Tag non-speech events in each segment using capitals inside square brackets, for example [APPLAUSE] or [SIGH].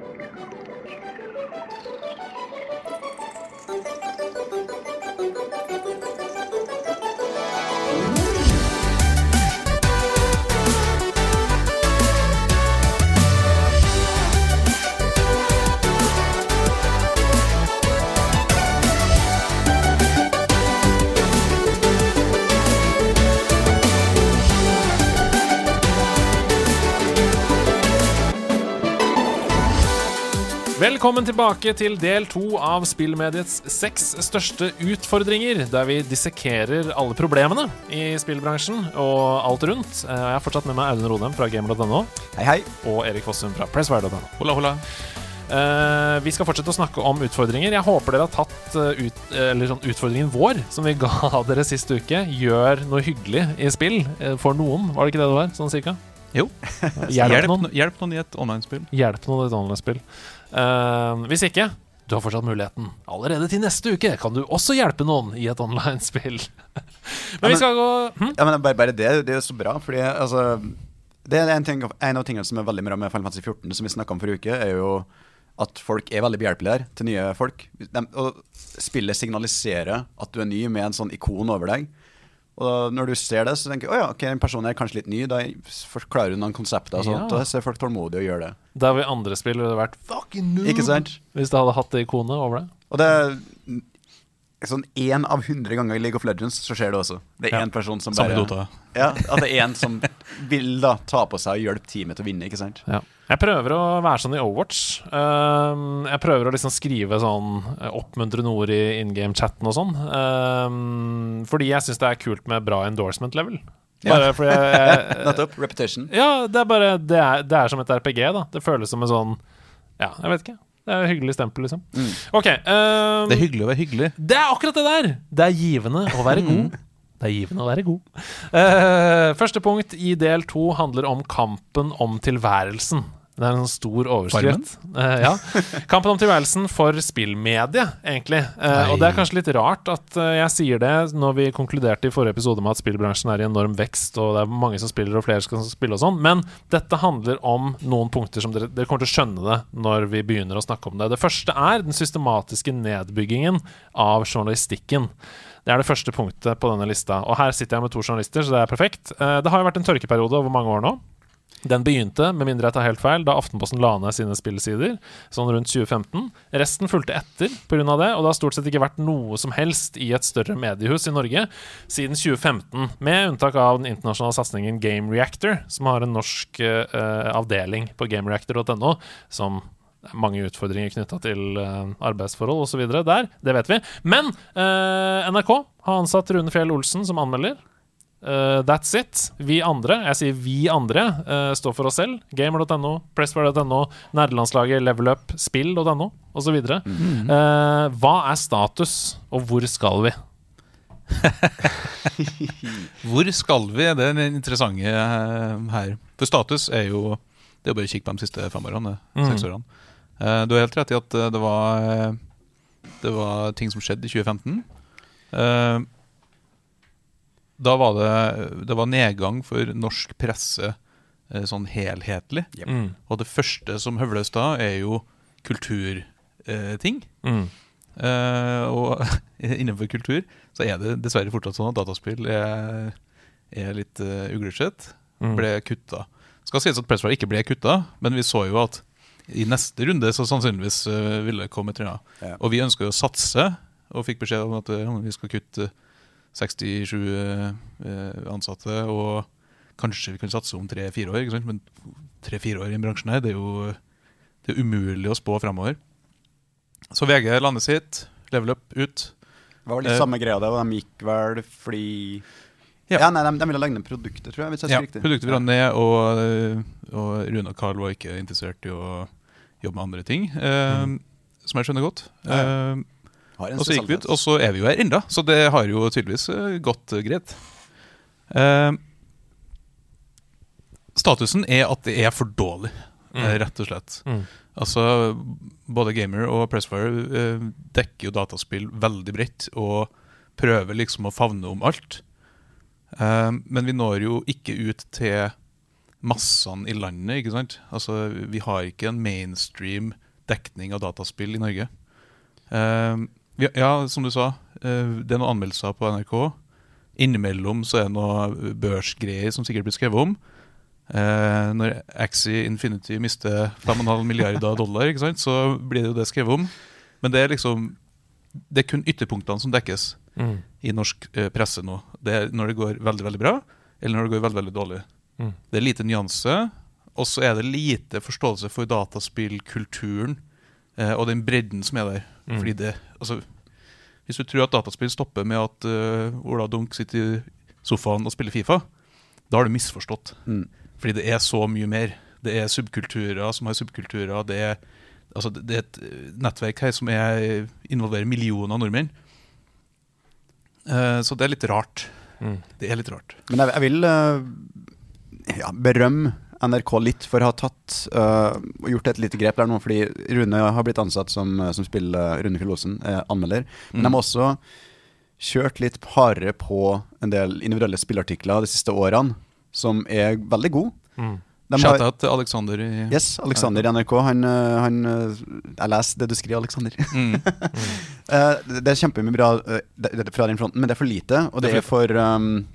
Thank you. Velkommen tilbake til del to av spillmediets seks største utfordringer, der vi dissekerer alle problemene i spillbransjen og alt rundt. Eh, Jeg har fortsatt med meg Audun Rodem fra gamer.no Hei, hei. og Erik Fossum fra presswire.no. Hola, hola. Eh, vi skal fortsette å snakke om utfordringer. Jeg håper dere har tatt eh, ut, eller sånn utfordringen vår, som vi [LAUGHS] ga dere sist uke. Gjør noe hyggelig i spill for noen. Var det ikke det det var? Sånn cirka? Jo. [LAUGHS] Hjelp Hjelp, noen. hjelp noen i et online-spill. Hjelp noen i et online-spill. Eh, hvis ikke, du har fortsatt muligheten. Allerede til neste uke kan du også hjelpe noen i et online-spill. [LAUGHS] Men vi skal gå hm? Ja, men bare, bare det, det er jo så bra, fordi altså Det er en, ting, en av tingene som er veldig bra med Final Fantasy 14, som vi snakka om forrige uke, er jo at folk er veldig behjelpelige her til nye folk. De, og spillet signaliserer at du er ny med en sånn ikon over deg. Og når du ser det, så tenker du oh ja, ok, den personen er kanskje litt ny. Da forklarer du noen konsepter. og sånt, Ja. og så er folk tålmodige og gjør det. Der hvor i andre spill ville det vært fucking noob Ikke sant? hvis det hadde hatt det ikonet over det. Og det sånn én av hundre ganger i League of Legends så skjer det også. Det er Ja. person som bare Dota. Ja, At det er én som vil da ta på seg og hjelpe teamet til å vinne, ikke sant? Ja. Jeg prøver å være sånn i Overwatch. Um, jeg prøver å liksom skrive sånn eh, oppmuntrende ord i in game-chatten og sånn. Um, fordi jeg syns det er kult med bra endorsement level. Bare Ja. fordi jeg, [LAUGHS] jeg Nettopp. Repetition. Ja, det er bare det er, det er som et RPG, da. Det føles som en sånn Ja, jeg vet ikke. Det er et hyggelig stempel, liksom. Mm. OK. um, Det er hyggelig å være hyggelig. det er akkurat det der! Det er givende å være god. Det er givende å være god. Uh, første punkt i del to handler om kampen om tilværelsen. Det er en stor overskrift. Eh, ja. Kampen om tilværelsen for spillmedie, egentlig. Eh, og det er kanskje litt rart at eh, jeg sier det når vi konkluderte i forrige episode med at spillbransjen er i enorm vekst, og det er mange som spiller, og flere skal spille og sånn. Men dette handler om noen punkter som dere, dere kommer til å skjønne det når vi begynner å snakke om det. Det første er den systematiske nedbyggingen av journalistikken. Det er det første punktet på denne lista. Og her sitter jeg med to journalister, så det er perfekt. Eh, Det har jo vært en tørkeperiode over mange år nå. Den begynte, med mindre jeg tar helt feil, da Aftenposten la ned sine spillesider, sånn rundt 2015. Resten fulgte etter pga. det, og det har stort sett ikke vært noe som helst i et større mediehus i Norge siden 2015, med unntak av den internasjonale satsingen Game Reactor, som har en norsk eh, avdeling på gamereactor.no, som er mange utfordringer knytta til eh, arbeidsforhold osv. der. Det vet vi. Men eh, NRK har ansatt Rune Fjell Olsen som anmelder. Eh, that's it. Vi andre, jeg sier vi andre, uh, står for oss selv. Gamer.no, Pressware.no, nerdelandslaget, Level Up, Spill.no osv. Mm. Uh, hva er status, og hvor skal vi? [LAUGHS] Hvor skal vi? Det er det interessante eh, her. For status er jo Det er bare å kikke på de siste fem årene. Mm. Seks årene. Uh, Du har helt rett i at eh, det var eh, Det var ting som skjedde i 2015. Eh, Da var det Det var nedgang for norsk presse eh, sånn helhetlig. Mm. Og det første som høvles da, er jo kulturting. Mm. Eh, og [LAUGHS] innenfor kultur så er det dessverre fortsatt sånn at dataspill er, er litt uh, uglesett. Mm. Ble kutta. Skal sies at Pressfire ikke ble kutta, men vi så jo at i neste runde så sannsynligvis uh, ville det komme et eller annet. Ja. Og vi ønsker jo å satse, og fikk beskjed om at uh, vi skal kutte 67 eh, ansatte, og kanskje vi kan satse om tre-fire år. Men tre-fire år i bransjen her, det er jo det er umulig å spå fremover. Så VG landet sitt, level up ut. Det var vel litt Eh, samme greia der, og de gikk vel fordi Ja. Ja, nei, de, de ville legge ned produktet, tror jeg. hvis jeg Ja, riktig. produktet brant ned, og, og Rune og Carl var ikke interessert i å jobbe med andre ting. Eh, Som jeg skjønner godt. Ja. Eh, og så gikk vi ut, og så er vi jo her enda, så det har jo tydeligvis eh, gått eh, greit. Uh, statusen er at det er for dårlig, Mm. rett og slett. Mm. Altså, Både Gamer og Pressfire uh, dekker jo dataspill veldig bredt og prøver liksom å favne om alt. Uh, men vi når jo ikke ut til massene i landet, ikke sant. Altså, vi har ikke en mainstream dekning av dataspill i Norge. Eh, vi, ja, som du sa, eh, det er noen anmeldelser på NRK. Innimellom så er det noe børsgreier som sikkert blir skrevet om. Eh, når Axie Infinity mister 5,5 milliarder dollar, ikke sant, så blir det jo det skrevet om. Men det er liksom Det er kun ytterpunktene som dekkes Mm. i norsk eh, presse nå. Det er når det går veldig veldig bra, eller når det går veldig veldig dårlig. Mm. Det er lite nyanse, og så er det lite forståelse for dataspillkulturen eh, og den bredden som er der. Mm. Fordi det, altså, Hvis du tror at dataspill stopper med at uh, Ola Dunk sitter i sofaen og spiller Fifa, da har du misforstått. Mm. Fordi det er så mye mer. Det er subkulturer som har subkulturer. Det er, altså, det er et eh, nettverk her som er, involverer millioner av nordmenn. Uh, så det er litt rart. Mm. Det er litt rart. Men jeg, jeg vil uh, ja, berømme NRK litt for å ha tatt eh, og gjort et lite grep der nå, fordi Rune har blitt ansatt som, som spiller Rune Fjell-Osen, eh, anmelder. Men Mm. de har også kjørt litt hardere på en del individuelle spillartikler de siste årene, som er veldig gode. Mm. Shout-out til Alexander i Yes, Alexander i NRK. Han, eh, han eh, Jeg leser det du skriver, Alexander. mm. Mm. [LAUGHS] det er kjempemye bra eh, fra den fronten, men det er for lite, og det er for um,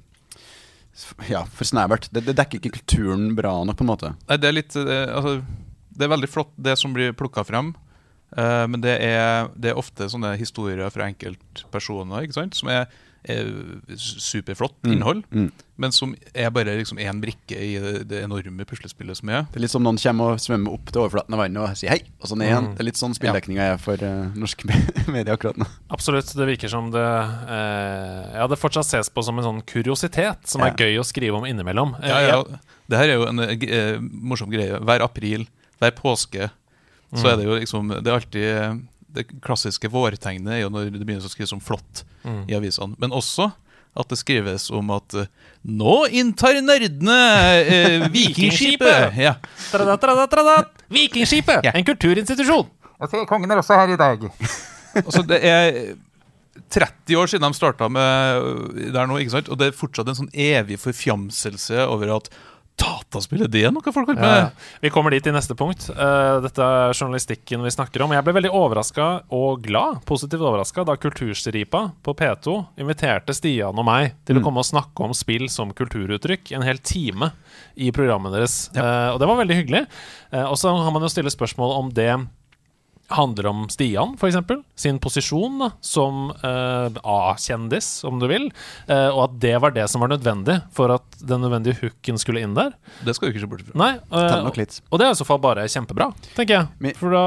Ja, for snevert. Det, det dekker ikke kulturen bra nok, på en måte. Nei, det er litt det, altså, det er veldig flott, det som blir plukka frem. Uh, men det er, det er ofte sånne historier fra enkeltpersoner ikke sant? som er superflott Mm. innhold, Mm. men som er bare liksom én brikke i det, det enorme puslespillet som er. Det er litt som noen kommer og svømmer opp til overflaten av vannet og sier hei, og så ned igjen. Mm. Det er litt sånn spilldekninga er for uh, norske [LAUGHS] medier akkurat nå. Absolutt. Det virker som det uh, Ja, det fortsatt ses på som en sånn kuriositet som er gøy å skrive om innimellom. Uh, Ja, ja. Det her er jo en uh, eh, morsom greie. Hver april, hver påske, så Mm. er det jo liksom Det er alltid eh, Det klassiske vårtegnet er jo når det begynner å skrives om flått Mm. i avisene. Men også at det skrives om at eh, Nå inntar nerdene eh, [LAUGHS] Vikingskipet! Ja. Trada, trada, trada. Vikingskipet! Ja. En kulturinstitusjon! kongen er også her i dag. [LAUGHS] Altså, det er 30 år siden de starta med øh, der nå, ikke sant? Og det er fortsatt en sånn evig forfjamselse over at dataspill er det noe folk holder på Ja, med? vi kommer dit i neste punkt. Uh, dette er journalistikken vi snakker om. Jeg ble veldig overraska og glad, positivt overraska, da Kulturstripa på P2 inviterte Stian og meg til å komme og snakke om spill som kulturuttrykk en hel time i programmet deres. Eh, og det var veldig hyggelig. Uh, og så har man jo stille spørsmål om det handler om Stian, f.eks. Sin posisjon da, som uh, A-kjendis, om du vil. Uh, og at det var det som var nødvendig for at den nødvendige hooken skulle inn der. Det skal du ikke se bort fra. Nei, uh, nok litt. og det er i så fall bare kjempebra, tenker jeg. For da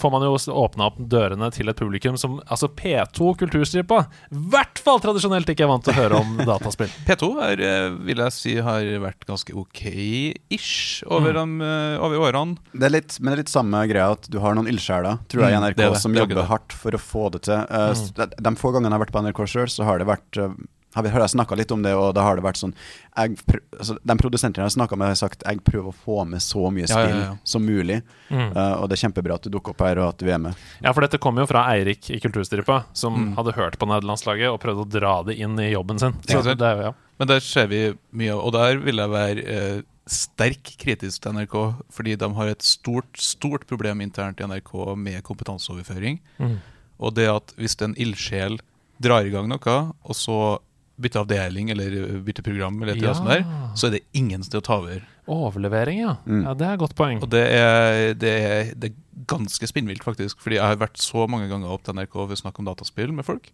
får man jo åpna opp dørene til et publikum som Altså P2 Kulturstripa i hvert fall tradisjonelt ikke er vant til å høre om [LAUGHS] dataspill. P2 er, eh, vil jeg si har vært ganske ok-ish over, Mm. eh, over årene. Det er litt, men det er litt samme greia at du har noen ildsjeler, tror jeg, i Mm, NRK det det. som Det er jobber hardt for å få det til. Uh, mm. de, få gangene jeg har vært på NRK sjøl, så har det vært uh, har, vi, har jeg snakka litt om det, og da har det vært sånn jeg, altså, De produsentene jeg har snakka med, har sagt jeg prøver å få med så mye Ja, ja, spill ja. som mulig. Mm. Uh, og det er kjempebra at du dukker opp her, og at du er med. Ja, for dette kom jo fra Eirik i Kulturstripa, som Mm. hadde hørt på nederlandslaget og prøvd å dra det inn i jobben sin. Så det er jo, ja. Men der ser vi mye, og der vil jeg være eh, sterk kritisk til NRK, fordi de har et stort, stort problem internt i NRK med kompetanseoverføring. Mm. Og det at hvis en ildsjel drar i gang noe, og så bytter avdeling eller bytter program, eller et eller annet sånt der, så er det ingen sted å ta over. Overlevering, ja. Mm. ja. Det er et godt poeng. Og det er, det er, det er ganske spinnvilt, faktisk. Fordi jeg har vært så mange ganger opp til NRK for å snakke om dataspill med folk.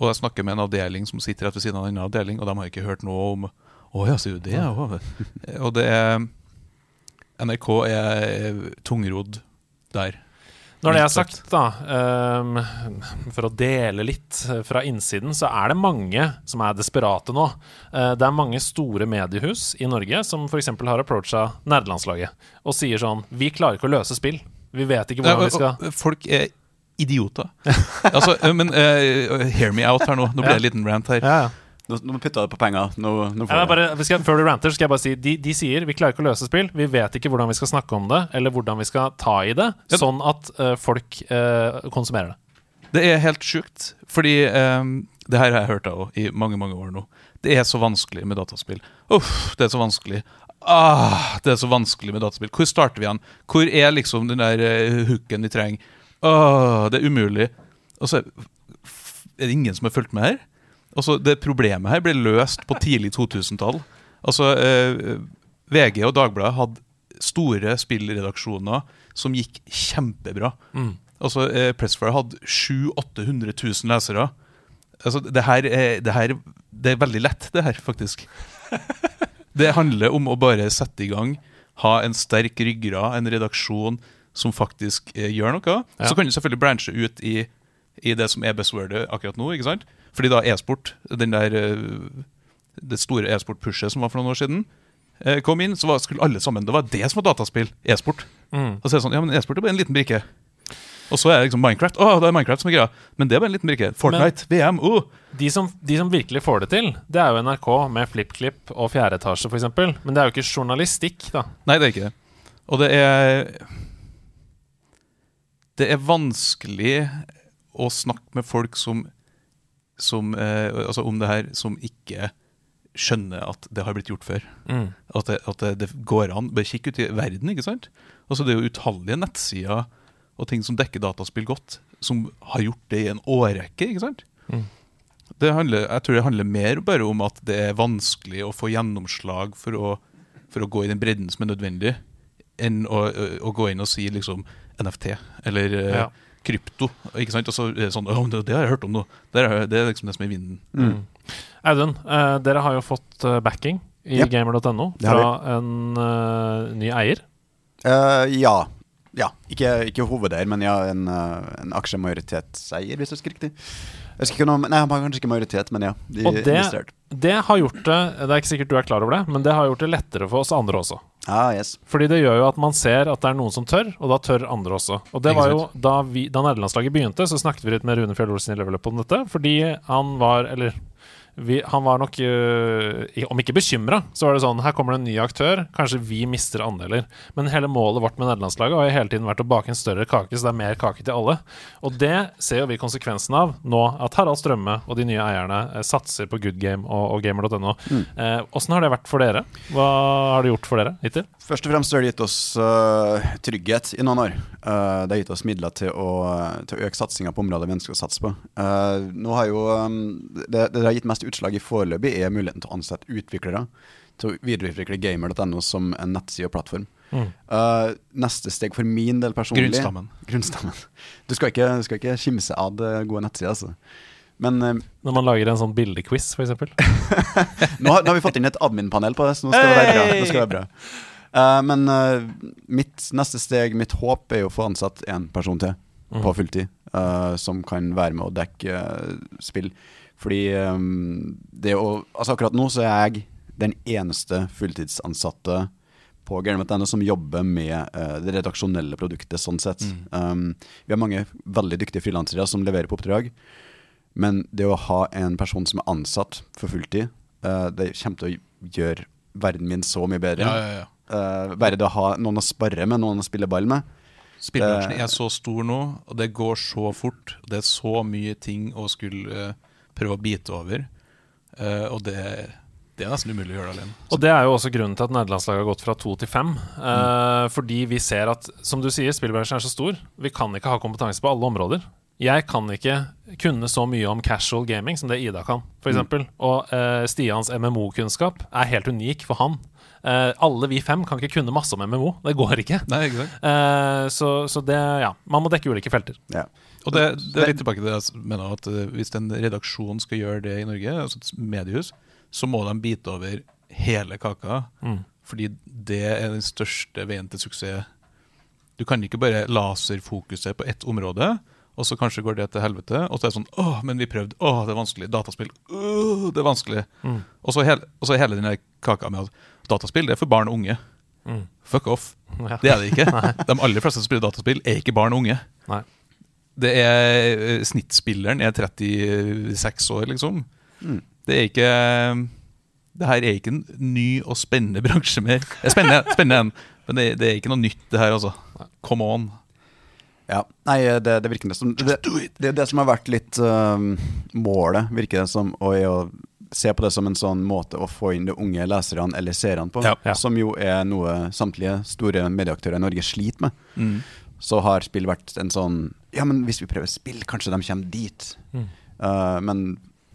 Og jeg snakker med en avdeling som sitter rett ved siden av en annen avdeling, og de har ikke hørt noe om Å ja, sier du det? Ja. Og det er NRK er tungrodd der. Når det er sagt. da, um, for å dele litt eh, fra innsiden, så er det mange som er desperate nå. Uh, det er mange store mediehus i Norge som f.eks. har approacha nerdelandslaget og sier sånn Vi klarer ikke å løse spill. Vi vet ikke hvordan vi skal Folk er idioter. altså, men uh, hear me out her nå. Nå ble det en liten rant her. ja, ja. Nå, nå putta du på penger. Nå, nå får jeg bare, vi skal, før du ranter, skal jeg bare si de, de sier vi klarer ikke å løse spill. Vi vet ikke hvordan vi skal snakke om det, eller hvordan vi skal ta i det, Ja. sånn at uh, folk uh, konsumerer det. Det er helt sjukt, fordi um, det her har jeg hørt av i mange mange år nå. Det er så vanskelig med dataspill. Uff, det er så vanskelig. ah, Det er så vanskelig med dataspill. Hvor starter vi igjen? Hvor er liksom den der uh, hooken vi trenger? Åh, det er umulig. Og så er det ingen som har fulgt med her. Altså, det Problemet her ble løst på tidlig 2000-tall. Altså, eh, VG og Dagbladet hadde store spillredaksjoner som gikk kjempebra. Mm. Altså, eh, Pressfire hadde 700 000-800 000 lesere. Altså, det her, er, det her Det er veldig lett, det her, faktisk. [LAUGHS] Det handler om å bare sette i gang, ha en sterk ryggrad, en redaksjon som faktisk eh, gjør noe. Ja. Så kan du selvfølgelig branche ut i, i det som er buzzwordet akkurat nå. ikke sant? Fordi da e-sport, den der eh, det store e-sport-pushet som var for noen år siden, eh, kom inn, så var, skulle alle sammen Det var det som var dataspill. E-sport. Mm. Og så er det sånn, ja, men e-sport er bare en liten brikke. Og så er det liksom Minecraft. Å, det er Minecraft som er greia. Men det er bare en liten brikke. Fortnite, VM, oh. De som, de som virkelig får det til, det er jo NRK med FlippKlipp og Fjerde etasje, f.eks. Men det er jo ikke journalistikk, da. Nei, det er ikke det. Og det er Det er vanskelig å snakke med folk som, som eh, Altså om det her som ikke skjønner at det har blitt gjort før. Mm. At, det, at det, det går an. Bare kikk ut i verden, ikke sant? Altså Det er jo utallige nettsider og ting som dekker dataspill godt, som har gjort det i en årrekke. ikke sant? Mm. Det handler, jeg tror det handler mer bare om at det er vanskelig å få gjennomslag for å, for å gå i den bredden som er nødvendig, enn å, å gå inn og si liksom NFT eller eh, Ja. Krypto. ikke sant? Og så er sånn, «Å, det, det har jeg hørt om nå. Det er, det er liksom det som er vinden. Mm. Audun, eh, dere har jo fått eh, backing i yep. gamer.no fra en uh, ny eier. Uh, ja. ja. Ikke, ikke hovedeier, men ja, en, uh, en aksjemajoritetseier, hvis jeg husker riktig. Jeg husker ikke noe, nei, han har kanskje ikke majoritet, men ja. De Og det- Det har gjort det Det er ikke sikkert du er klar over det, men det har gjort det lettere for oss andre også. Ah, yes. Fordi det gjør jo at man ser at det er noen som tør, og da tør andre også. Og det var jo Da, vi, da nederlandslaget begynte, så snakket vi litt med Rune Fjell Olsen i Level Up om dette, fordi han var Eller vi, han var nok øh, Om ikke bekymra, så var det sånn Her kommer det en ny aktør, kanskje vi mister andeler. Men hele målet vårt med nederlandslaget har hele tiden vært å bake en større kake, så det er mer kake til alle. Og det ser jo vi konsekvensen av nå, at Harald Strømme og de nye eierne eh, satser på Good Game og, og gamer.no. Eh, Åssen har det vært for dere? Hva har det gjort for dere hittil? Først og fremst har det gitt oss trygghet i noen år. Uh, det har gitt oss midler til å, til å øke satsinga på områder vi ønsker å satse på. Uh, nå har jo um, det, det har gitt mest utslag i foreløpig, er muligheten til å ansette utviklere. Til å videreutvikle gamer.no som en nettside og plattform. Mm. Uh, neste steg for min del personlig Grunnstammen. Grunnstammen. [LAUGHS] Du skal ikke, du skal ikke kimse av det gode nettsida, altså. Men uh, Når man lager en sånn bildequiz, f.eks. [LAUGHS] nå, har, nå har vi fått inn et admin-panel på det, så nå skal det være bra. Nå skal det være bra. Uh, men mitt neste steg, mitt håp, er jo å få ansatt en person til Mm. på fulltid. som kan være med å dekke spill. Fordi um, det å Altså akkurat nå så er jeg den eneste fulltidsansatte på Gamer.no som jobber med uh, det redaksjonelle produktet, sånn sett. Um, vi har mange veldig dyktige frilansere som leverer på oppdrag. Men det å ha en person som er ansatt for fulltid, uh, det kommer til å gjøre verden min så mye bedre. Ja, ja, ja. Uh, bare det å ha noen å sparre med, noen å spille ball med. Spillebransjen er så stor nå, og det går så fort. Det er så mye ting å skulle eh, prøve å bite over. Uh, og det, det er nesten umulig å gjøre det alene. Og det er jo også grunnen til at nederlandslaget har gått fra to til fem. Eh, fordi vi ser at, som du sier, spillbransjen er så stor. Vi kan ikke ha kompetanse på alle områder. Jeg kan ikke kunne så mye om casual gaming som det Ida kan, f.eks. eksempel Og uh, Stians MMO-kunnskap er helt unik for han. Uh, alle vi fem kan ikke kunne masse om MMO. Det går ikke. Nei, ikke? Eh, så, så det, ja. Man må dekke ulike felter. Ja. Og det, det er litt tilbake til det jeg mener at eh, hvis en redaksjon skal gjøre det i Norge, altså et mediehus, så må de bite over hele kaka. Mm. Fordi det er den største veien til suksess. Du kan ikke bare laserfokusere på ett område, og så kanskje går det til helvete. Og så er det sånn Åh, men vi prøvde. Åh, det er vanskelig. Dataspill. Åh, det er vanskelig. Mm. Og så hele, og så hele den kaka med at dataspill det er for barn og unge. Mm. Fuck off. Ja. Det er det ikke. [LAUGHS] De aller fleste som spiller dataspill, er ikke barn og unge. Nei. Det er eh, Snittspilleren er 36 år, liksom. Mm. Det er ikke Det her er ikke en ny og spennende [LAUGHS] bransje mer. Det er spennende, spennende en, men det, det er ikke noe nytt, det her, altså. Come on. Ja. Nei, det, det virker nesten det, det er det som har vært litt uh, målet, virker det som, og er å se på det som en sånn måte å få inn de unge leserne eller seerne på, Ja. Ja. som jo er noe samtlige store medieaktører i Norge sliter med. Mm. Så har spill vært en sånn Ja, men hvis vi prøver spill, kanskje de kommer dit. Mm. Uh, men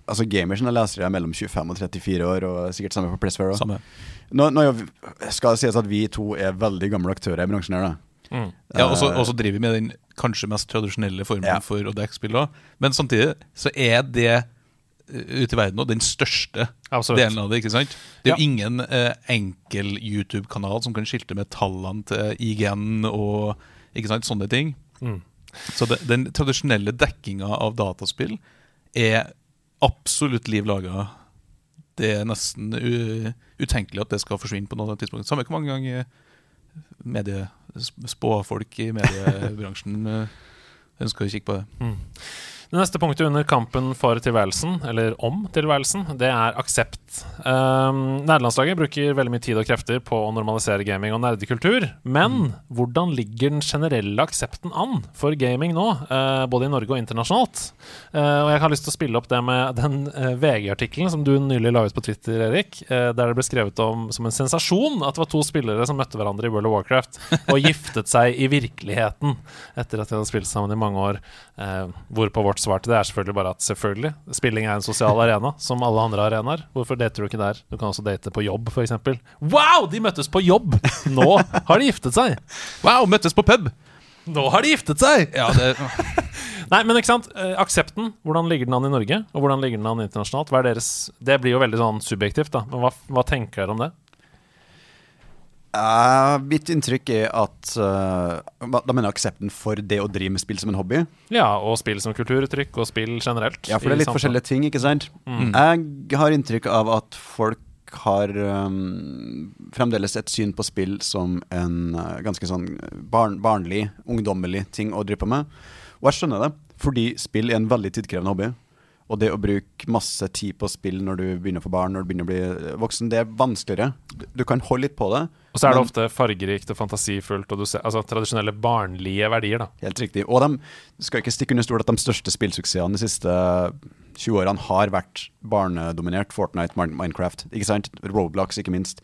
altså gamersene leser jeg mellom 25 og 34 år, og sikkert samme på Pressfair òg. Samme. Nå, nå er skal det sies at vi to er veldig gamle aktører i bransjen her, da. Mm. Ja, og så Eh, driver vi med den kanskje mest tradisjonelle formen Ja. for å dekke spill òg. Men samtidig så er det eh, ute i verden nå den største Absolutt. delen av det. ikke sant? Det er jo Ja. ingen eh, enkel YouTube-kanal som kan skilte med tallene til IGN og ikke sant, sånne ting. Mm. Så det, den tradisjonelle dekkinga av dataspill er absolutt liv laga. Det er nesten utenkelig at det skal forsvinne på noe tidspunkt. Samme hvor mange ganger medie, spåfolk i mediebransjen eh, ønsker å kikke på det. Det neste punktet under kampen for tilværelsen, eller om tilværelsen, det er aksept. Um, Nederlandslaget bruker veldig mye tid og krefter på å normalisere gaming og nerdekultur. Men hvordan ligger den generelle aksepten an for gaming nå, uh, både i Norge og internasjonalt? Uh, og jeg har lyst til å spille opp det med den uh, VG-artikkelen som du nylig la ut på Twitter, Erik, eh, der det ble skrevet om som en sensasjon at det var to spillere som møtte hverandre i World of Warcraft og giftet seg i virkeligheten etter at de hadde spilt sammen i mange år. Eh, hvorpå vårt svar til det er selvfølgelig bare at selvfølgelig, spilling er en sosial arena, som alle andre arenaer. Hvorfor dater du ikke der? Du kan også date på jobb, f.eks. Wow, de møttes på jobb! Nå har de giftet seg! Wow, møttes på pub! Nå har de giftet seg! Ja, det, [LAUGHS] Nei, men ikke sant? Eh, aksepten, hvordan ligger den an i Norge, og hvordan ligger den an internasjonalt? Er Det blir jo veldig sånn subjektivt, da. Men hva, hva tenker dere om det? Eh, mitt inntrykk er at uh, Da mener jeg aksepten for det å drive med spill som en hobby. Ja, og spill som kulturuttrykk, og spill generelt. Ja, for det er litt forskjellige ting, ikke sant? Mm. Jeg har inntrykk av at folk har um, fremdeles et syn på spill som en uh, ganske sånn barn, barnlig, ungdommelig ting å drive på med. Og jeg skjønner det, fordi spill er en veldig tidkrevende hobby. Og det å bruke masse tid på spill når du begynner å få barn, når du begynner å bli uh, voksen, det er vanskeligere. Du, du kan holde litt på det. Og så er det ofte fargerikt og fantasifullt, og du ser, altså tradisjonelle barnlige verdier, da. Helt riktig. Og de skal ikke stikke under stol at de største spillsuksessene de siste 20 årene har vært barnedominert. Fortnite, Minecraft, ikke sant? Roblox, ikke minst.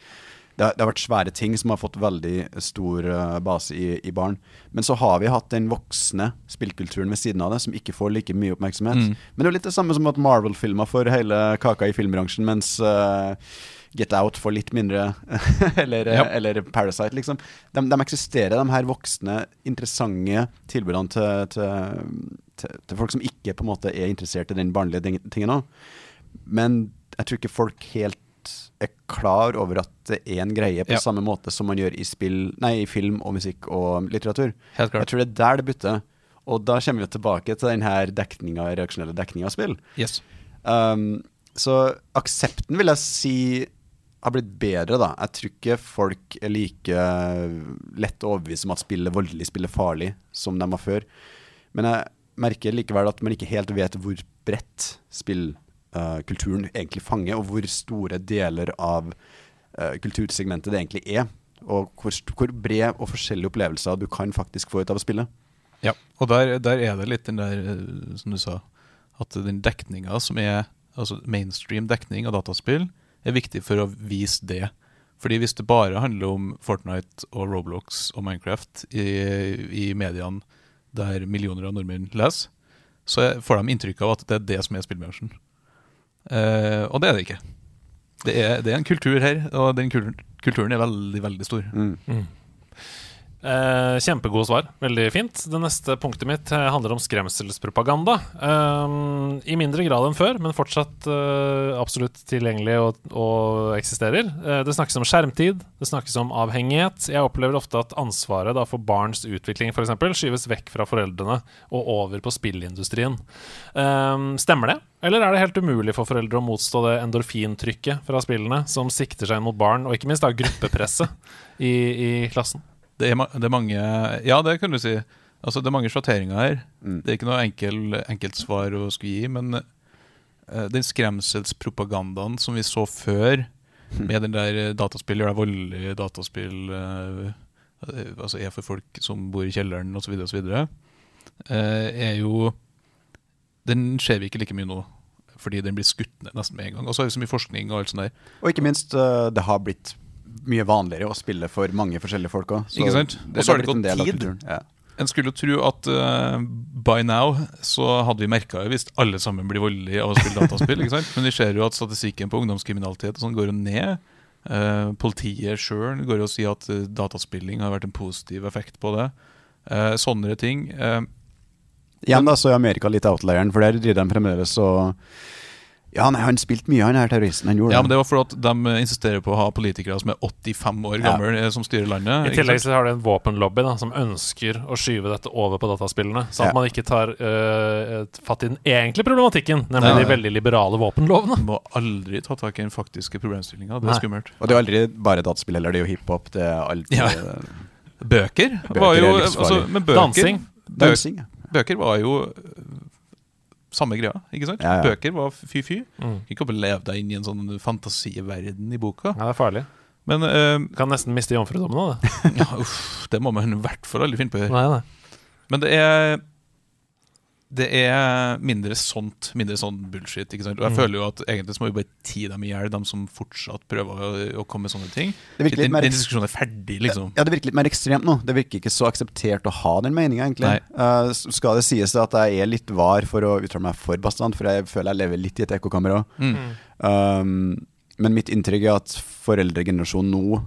Det, har- det har vært svære ting som har fått veldig stor eh, base i, i barn. Men så har vi hatt den voksne spillkulturen ved siden av det, som ikke får like mye oppmerksomhet. Mm. Men det er jo litt det samme som at Marvel-filmer får hele kaka i filmbransjen, mens eh, Get Out for litt mindre. [LAUGHS] eller, Ja. eller Parasite, liksom. De, de eksisterer, de her voksne, interessante tilbudene til, til, til, til folk som ikke på en måte er interessert i den barnlige ting- tingen òg. Men jeg tror ikke folk helt er klar over at det er en greie, på Ja. samme måte som man gjør i, spill, nei, i film og musikk og litteratur. helt Jeg tror det er der det butter. Og da kommer vi tilbake til den her dekninga, reaksjonelle dekninga av spill. Yes. Um, så aksepten vil jeg si har blitt bedre, da. Jeg tror ikke folk er like lett å overbevise om at spill er voldelig, spill er farlig, som de var før. Men jeg merker likevel at man ikke helt vet hvor bredt spillkulturen egentlig fanger, og hvor store deler av uh, kultursegmentet det egentlig er. Og hvor, hvor bred og forskjellige opplevelser du kan faktisk få ut av å spille. Ja, og der, der er det litt den der, eh, som du sa, at den dekninga som er altså mainstream dekning av dataspill, er viktig for å vise det. Fordi hvis det bare handler om Fortnite og Roblox og Minecraft i, i mediene der millioner av nordmenn leser, så får de inntrykk av at det er det som er spillbransjen. Eh, og det er det ikke. Det er, det er en kultur her, og den kulturen, kulturen er veldig, veldig stor. Mm. Eh, kjempegode svar. Veldig fint. Det neste punktet mitt eh, handler om skremselspropaganda. Eh, I mindre grad enn før, men fortsatt eh, absolutt tilgjengelig og, og eksisterer. Eh, det snakkes om skjermtid, det snakkes om avhengighet. Jeg opplever ofte at ansvaret da, for barns utvikling for eksempel, skyves vekk fra foreldrene og over på spillindustrien. Eh, stemmer det? Eller er det helt umulig for foreldre å motstå det endorfintrykket fra spillene som sikter seg mot barn, og ikke minst da gruppepresset i, i klassen? Det er, det er mange Ja, det kan du si. Altså, det er mange sjatteringer her. Mm. Det er ikke noe enkel, enkelt svar å skulle gi, men uh, den skremselspropagandaen som vi så før, med den der dataspill gjør deg voldelig, dataspill eh, altså er for folk som bor i kjelleren, osv., osv., uh, er jo Den ser vi ikke like mye nå. fordi den blir skutt ned nesten med en gang. Og så er vi så mye forskning og alt sånt der. Og ikke minst, uh, det har blitt mye vanligere å spille for mange forskjellige folk òg. Ikke sant? Og så har det gått tid. Ja. En skulle jo tro at uh, by now så hadde vi merka hvis alle sammen blir voldelige av å spille dataspill. ikke sant? Men vi ser jo at statistikken på ungdomskriminalitet og sånn går jo ned. Uh, politiet sjøl går jo og sier at uh, dataspilling har vært en positiv effekt på det. Sånne ting. Igjen da, så er Amerika litt outlieren, for der driver de fremdeles og Ja, nei, han spilte mye, han her terroristen. Han gjorde ja, men Det var fordi de insisterer på å ha politikere som er 85 år gamle, ja. som styrer landet. I tillegg så har de en våpenlobby da, som ønsker å skyve dette over på dataspillene. Sånn at Ja. man ikke tar øh, fatt i den egentlige problematikken, nemlig de veldig liberale våpenlovene. Du må aldri ta tak i den faktiske problemstillinga. Det er Nei. skummelt. Og det er aldri bare dataspill heller, det er jo hiphop, det er alt Ja. eh, Bøker, Bøker var jo altså, men bøker, Dansing. Bø Dansing. ja. bøker var jo samme greia, ikke sant? Ja, ja. Bøker var fy-fy. Mm. Ikke leve deg inn i en sånn fantasiverden i boka. Ja, det er farlig. Men uh, kan nesten miste jomfrudommen òg, det. [LAUGHS] ja, uff, det må man i hvert fall aldri finne på å gjøre. Nei, nei. Men det er Det er mindre sånt Mindre sånn bullshit. ikke sant? Og jeg Mm. føler jo at egentlig så må vi bare tie dem i hjel, de som fortsatt prøver å, å komme med sånne ting. Den, mer den diskusjonen er ferdig, liksom. Ja, det virker litt mer ekstremt nå. Det virker ikke så akseptert å ha den meninga, egentlig. Eh, skal det sies at jeg er litt var for å uttale meg for bastant, for jeg føler jeg lever litt i et ekkokammer òg. Mm. Um, men mitt inntrykk er at foreldregenerasjonen nå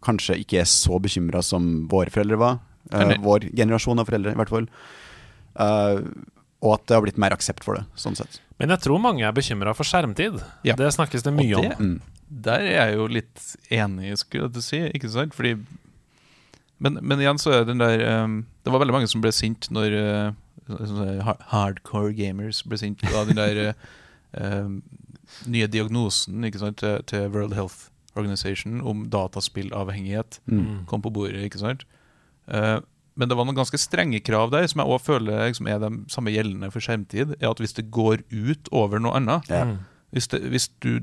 kanskje ikke er så bekymra som våre foreldre var. Uh, vår generasjon av foreldre, i hvert fall. Eh, og at det har blitt mer aksept for det, sånn sett. Men jeg tror mange er bekymra for skjermtid. Ja. Det snakkes det mye det- om. Mm. Der er jeg jo litt enig, skulle jeg si. Ikke sant? Fordi men, men igjen så er den der um, Det var veldig mange som ble sint når uh, hardcore gamers ble sint av den der ehm, nye diagnosen ikke sant, til, til World Health Organization om dataspillavhengighet. Mm. Kom på bordet, ikke sant? Eh, men det var noen ganske strenge krav der, som jeg også føler liksom, er de samme gjeldende for skjermtid. er at Hvis det går ut over noe annet, Ja. Mm. hvis, det, hvis du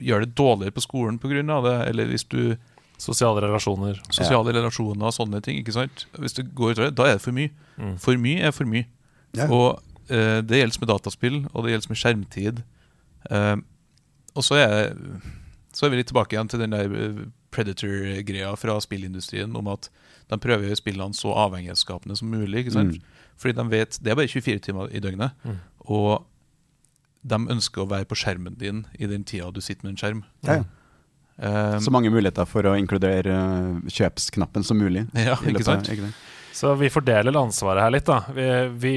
gjør det dårligere på skolen pga. det, eller hvis du Sosiale relasjoner. sosiale relasjoner og sånne ting, ikke sant? Hvis det går utover det, da er det for mye. Mm. For mye er for mye. Ja. Og eh, det gjelder med dataspill, og det gjelder med skjermtid. Eh, og så er, så er vi litt tilbake igjen til den der eh, Predator-greia fra spillindustrien om at de prøver å gjøre spillene så avhengighetsskapende som mulig. ikke sant? Mm. Fordi de vet Det er bare 24 timer i døgnet. Mm. Og de ønsker å være på skjermen din i den tida du sitter med en skjerm. Ja, ja. Eh, Så mange muligheter for å inkludere eh, kjøpsknappen som mulig. [LAUGHS] ja, ikke sant? ikke det? Så vi fordeler ansvaret her litt, da. Vi, vi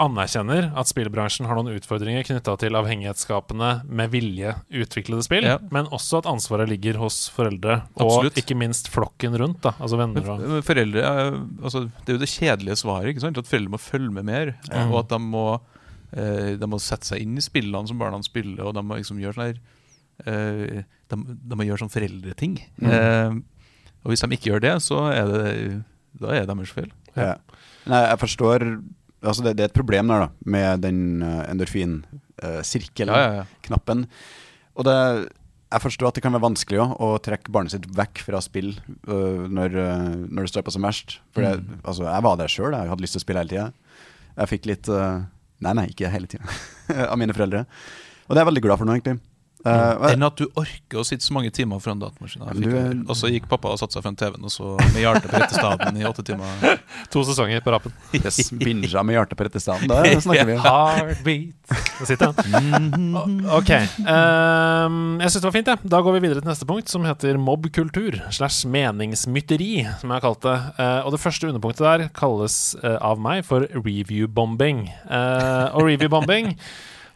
anerkjenner at spillbransjen har noen utfordringer knytta til avhengighetsskapende med vilje utviklede spill, Ja. men også at ansvaret ligger hos foreldre, Absolutt. og ikke minst flokken rundt, da. Altså venner og Men Foreldre, er- altså, Det er jo det kjedelige svaret. ikke sant? At foreldre må følge med mer. Ja. Og at de må, eh, de må sette seg inn i spillene som barna spiller, og de må liksom gjøre sånn her eh, de, de må gjøre sånn foreldreting. Mm. Eh, og hvis de ikke gjør det, så er det da er det deres feil. Ja. Nei, jeg forstår Altså, det, det er et problem der, da, med den uh, endorfin-sirkelen, Ja, ja, ja. knappen. Og det Jeg forstår at det kan være vanskelig også, å trekke barnet sitt vekk fra spill uh, når, uh, når det står på som verst. For jeg, Mm. altså, jeg var der sjøl, jeg hadde lyst til å spille hele tida. Jeg fikk litt uh, Nei, nei, ikke hele tida. [LAUGHS] av mine foreldre. Og det er jeg veldig glad for nå, egentlig. Eh, jeg- Enn at du orker å sitte så mange timer foran datamaskinen. Ja, Og så gikk pappa og satte seg foran TV-en og så med hjertet på rette staden i åtte timer. [LAUGHS] to sesonger på rappen. [LAUGHS] yes, Binja med hjertet på rette staden. Da [LAUGHS] snakker vi. Heartbeat. Der sitter han. Ok. Um, jeg syns det var fint, jeg. Da går vi videre til neste punkt, som heter mobbkultur slash meningsmytteri, som jeg har kalt det. Uh, og det første underpunktet der kalles uh, av meg for review-bombing. Eh, og review-bombing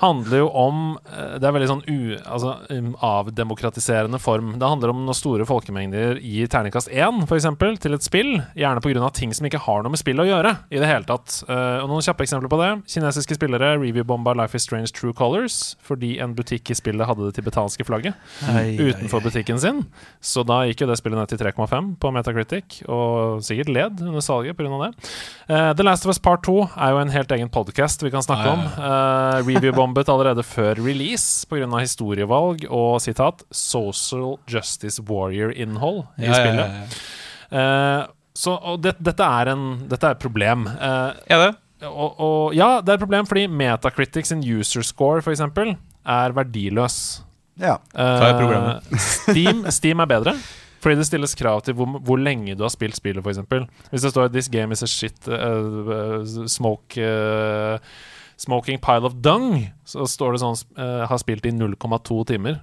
handler jo om eh, Det er veldig sånn u, altså, um, avdemokratiserende form. Det handler om når store folkemengder gir terningkast én, f.eks., til et spill. Gjerne pga. ting som ikke har noe med spill å gjøre i det hele tatt. Eh, og Noen kjappe eksempler på det. Kinesiske spillere review-bomba Life is Strange True Colors fordi en butikk i spillet hadde det tibetanske flagget utenfor butikken sin. Så da gikk jo det spillet ned til 3,5 på Metacritic, og sikkert led under salget pga. det. Uh, The Last of Us Part 2 er jo en helt egen podcast vi kan snakke ei, om. Uh, Review-bombet allerede før release pga. historievalg og sitat 'social justice warrior'-innhold i Ja, spillet. ja, ja. uh, så, og det, dette, er en, dette er et problem. Uh, Er det? og, og ja, det er et problem fordi Metacritics sin user score, for eksempel, er verdiløs. Ja. Hva er problemet? Eh, Steam, Steam er bedre. Fordi det stilles krav til hvor, hvor lenge du har spilt spillet, f.eks. Hvis det står 'This game is a shit uh, uh, smoke uh, Smoking pile of dung', så står det sånn uh, 'har spilt i 0,2 timer'.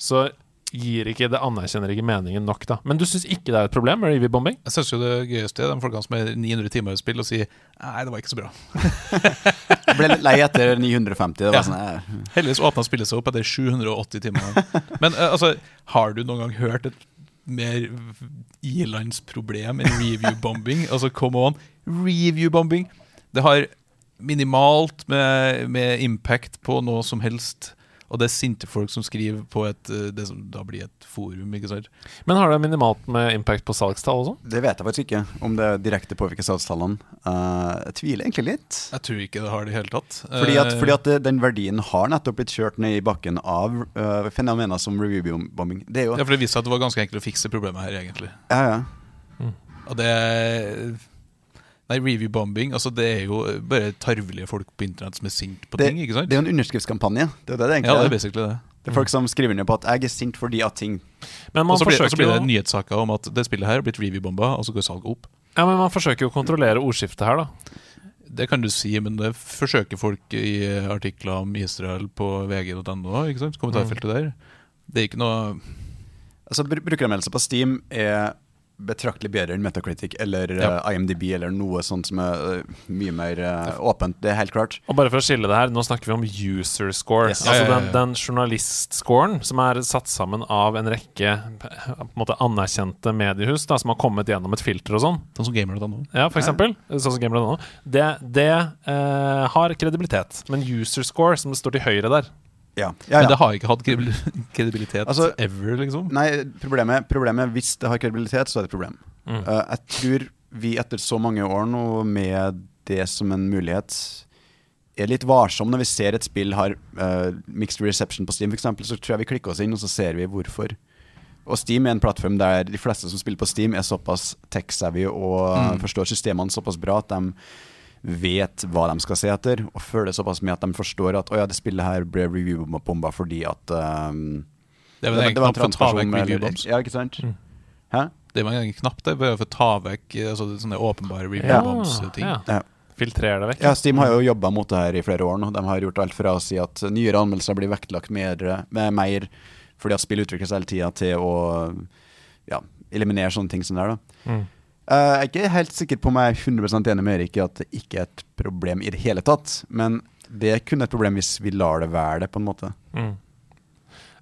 Så gir ikke det anerkjenner ikke meningen nok, da. Men du syns ikke det er et problem med review-bombing? Jeg synes jo det gøyeste er de folkene som er 900 timer i spill og sier Nei, det var ikke så bra. [LAUGHS] Jeg ble litt lei etter 950. Det var Ja. sånn, eh, Heldigvis åpna spillet seg opp etter 780 timer. Men uh, altså, har du noen gang hørt et mer ilandsproblem enn review-bombing? altså, come on. Review-bombing. Det har minimalt med, med impact på noe som helst. Og det er sinte folk som skriver på et, eh, det som da blir et forum. ikke sant? Men har det minimalt med impact på salgstall og sånn? det vet jeg faktisk ikke, om det direkte påvirker salgstallene. Uh, jeg tviler egentlig litt. Jeg tror ikke det har det i hele tatt. Fordi at, Eh, fordi at den verdien har nettopp blitt kjørt ned i bakken av uh, fenomener som review-bombing. Det er jo ja, for Det viste seg at det var ganske enkelt å fikse problemet her, egentlig. Ja, ja. Og det Nei, review-bombing altså Det er jo bare tarvelige folk på internett som er sinte på Det, ting. ikke sant? det er jo en underskriftskampanje. Det er det det egentlig ja, det er basically det. Det er folk som skriver ned på at 'jeg er sint fordi at ting' Og så blir, blir det nyhetssaker om at det spillet her har blitt review-bomba, og så går salget opp. Ja, men man forsøker jo å kontrollere ordskiftet her, da. Det kan du si, men det forsøker folk i artikler om Israel på vg.no. ikke sant? Kommentarfeltet der. Det er ikke noe Altså br på Steam er betraktelig bedre enn Metacritic eller Ja. uh, IMDb eller noe sånt som er uh, mye mer uh, åpent. Det er helt klart. Og bare for å skille det her, nå snakker vi om user score. Yes. Altså Ja, ja, ja, den, ja. den journalistscoren som er satt sammen av en rekke på en måte anerkjente mediehus da, som har kommet gjennom et filter og sånn. sånn som gamer.no. Ja, for Ja. eksempel. Sånn som Gamer.no. Det, det har kredibilitet. Men user score, som det står til høyre der Ja. ja, Men det har ikke hatt [LAUGHS] kredibilitet Altså- ever, liksom. Nei, problemet, problemet Hvis det har kredibilitet, så er det et problem. Mm. Uh, jeg tror vi etter så mange år nå med det som en mulighet er litt varsom når vi ser et spill har uh, mixed reception på Steam, f.eks. Så tror jeg vi klikker oss inn, og så ser vi hvorfor. Og Steam er en plattform der de fleste som spiller på Steam, er såpass tech-savvy og Mm. forstår systemene såpass bra at de vet hva de skal se etter, og føler såpass med at de forstår at å ja, det spillet her ble review-bomba fordi at um, Det er vel en knapp for å ta vekk med- review-bombs. Ja, ikke sant? Mm. Hæ? Det var en knapp der bare for å ta vekk eh, altså, sånne åpenbare review-bombs-ting. ja. Ja. Filtrere det vekk. Ja, Steam har jo jobba mot det her i flere år nå. De har gjort alt fra å si at nyere anmeldelser blir vektlagt mer, med mer fordi at spill utvikles hele tida, til å ja, eliminere sånne ting som det er. da. Mm. Eh, jeg er ikke helt sikker på om jeg er 100 enig med Erik i at det ikke er et problem i det hele tatt. Men det er kun et problem hvis vi lar det være det, på en måte. Mm.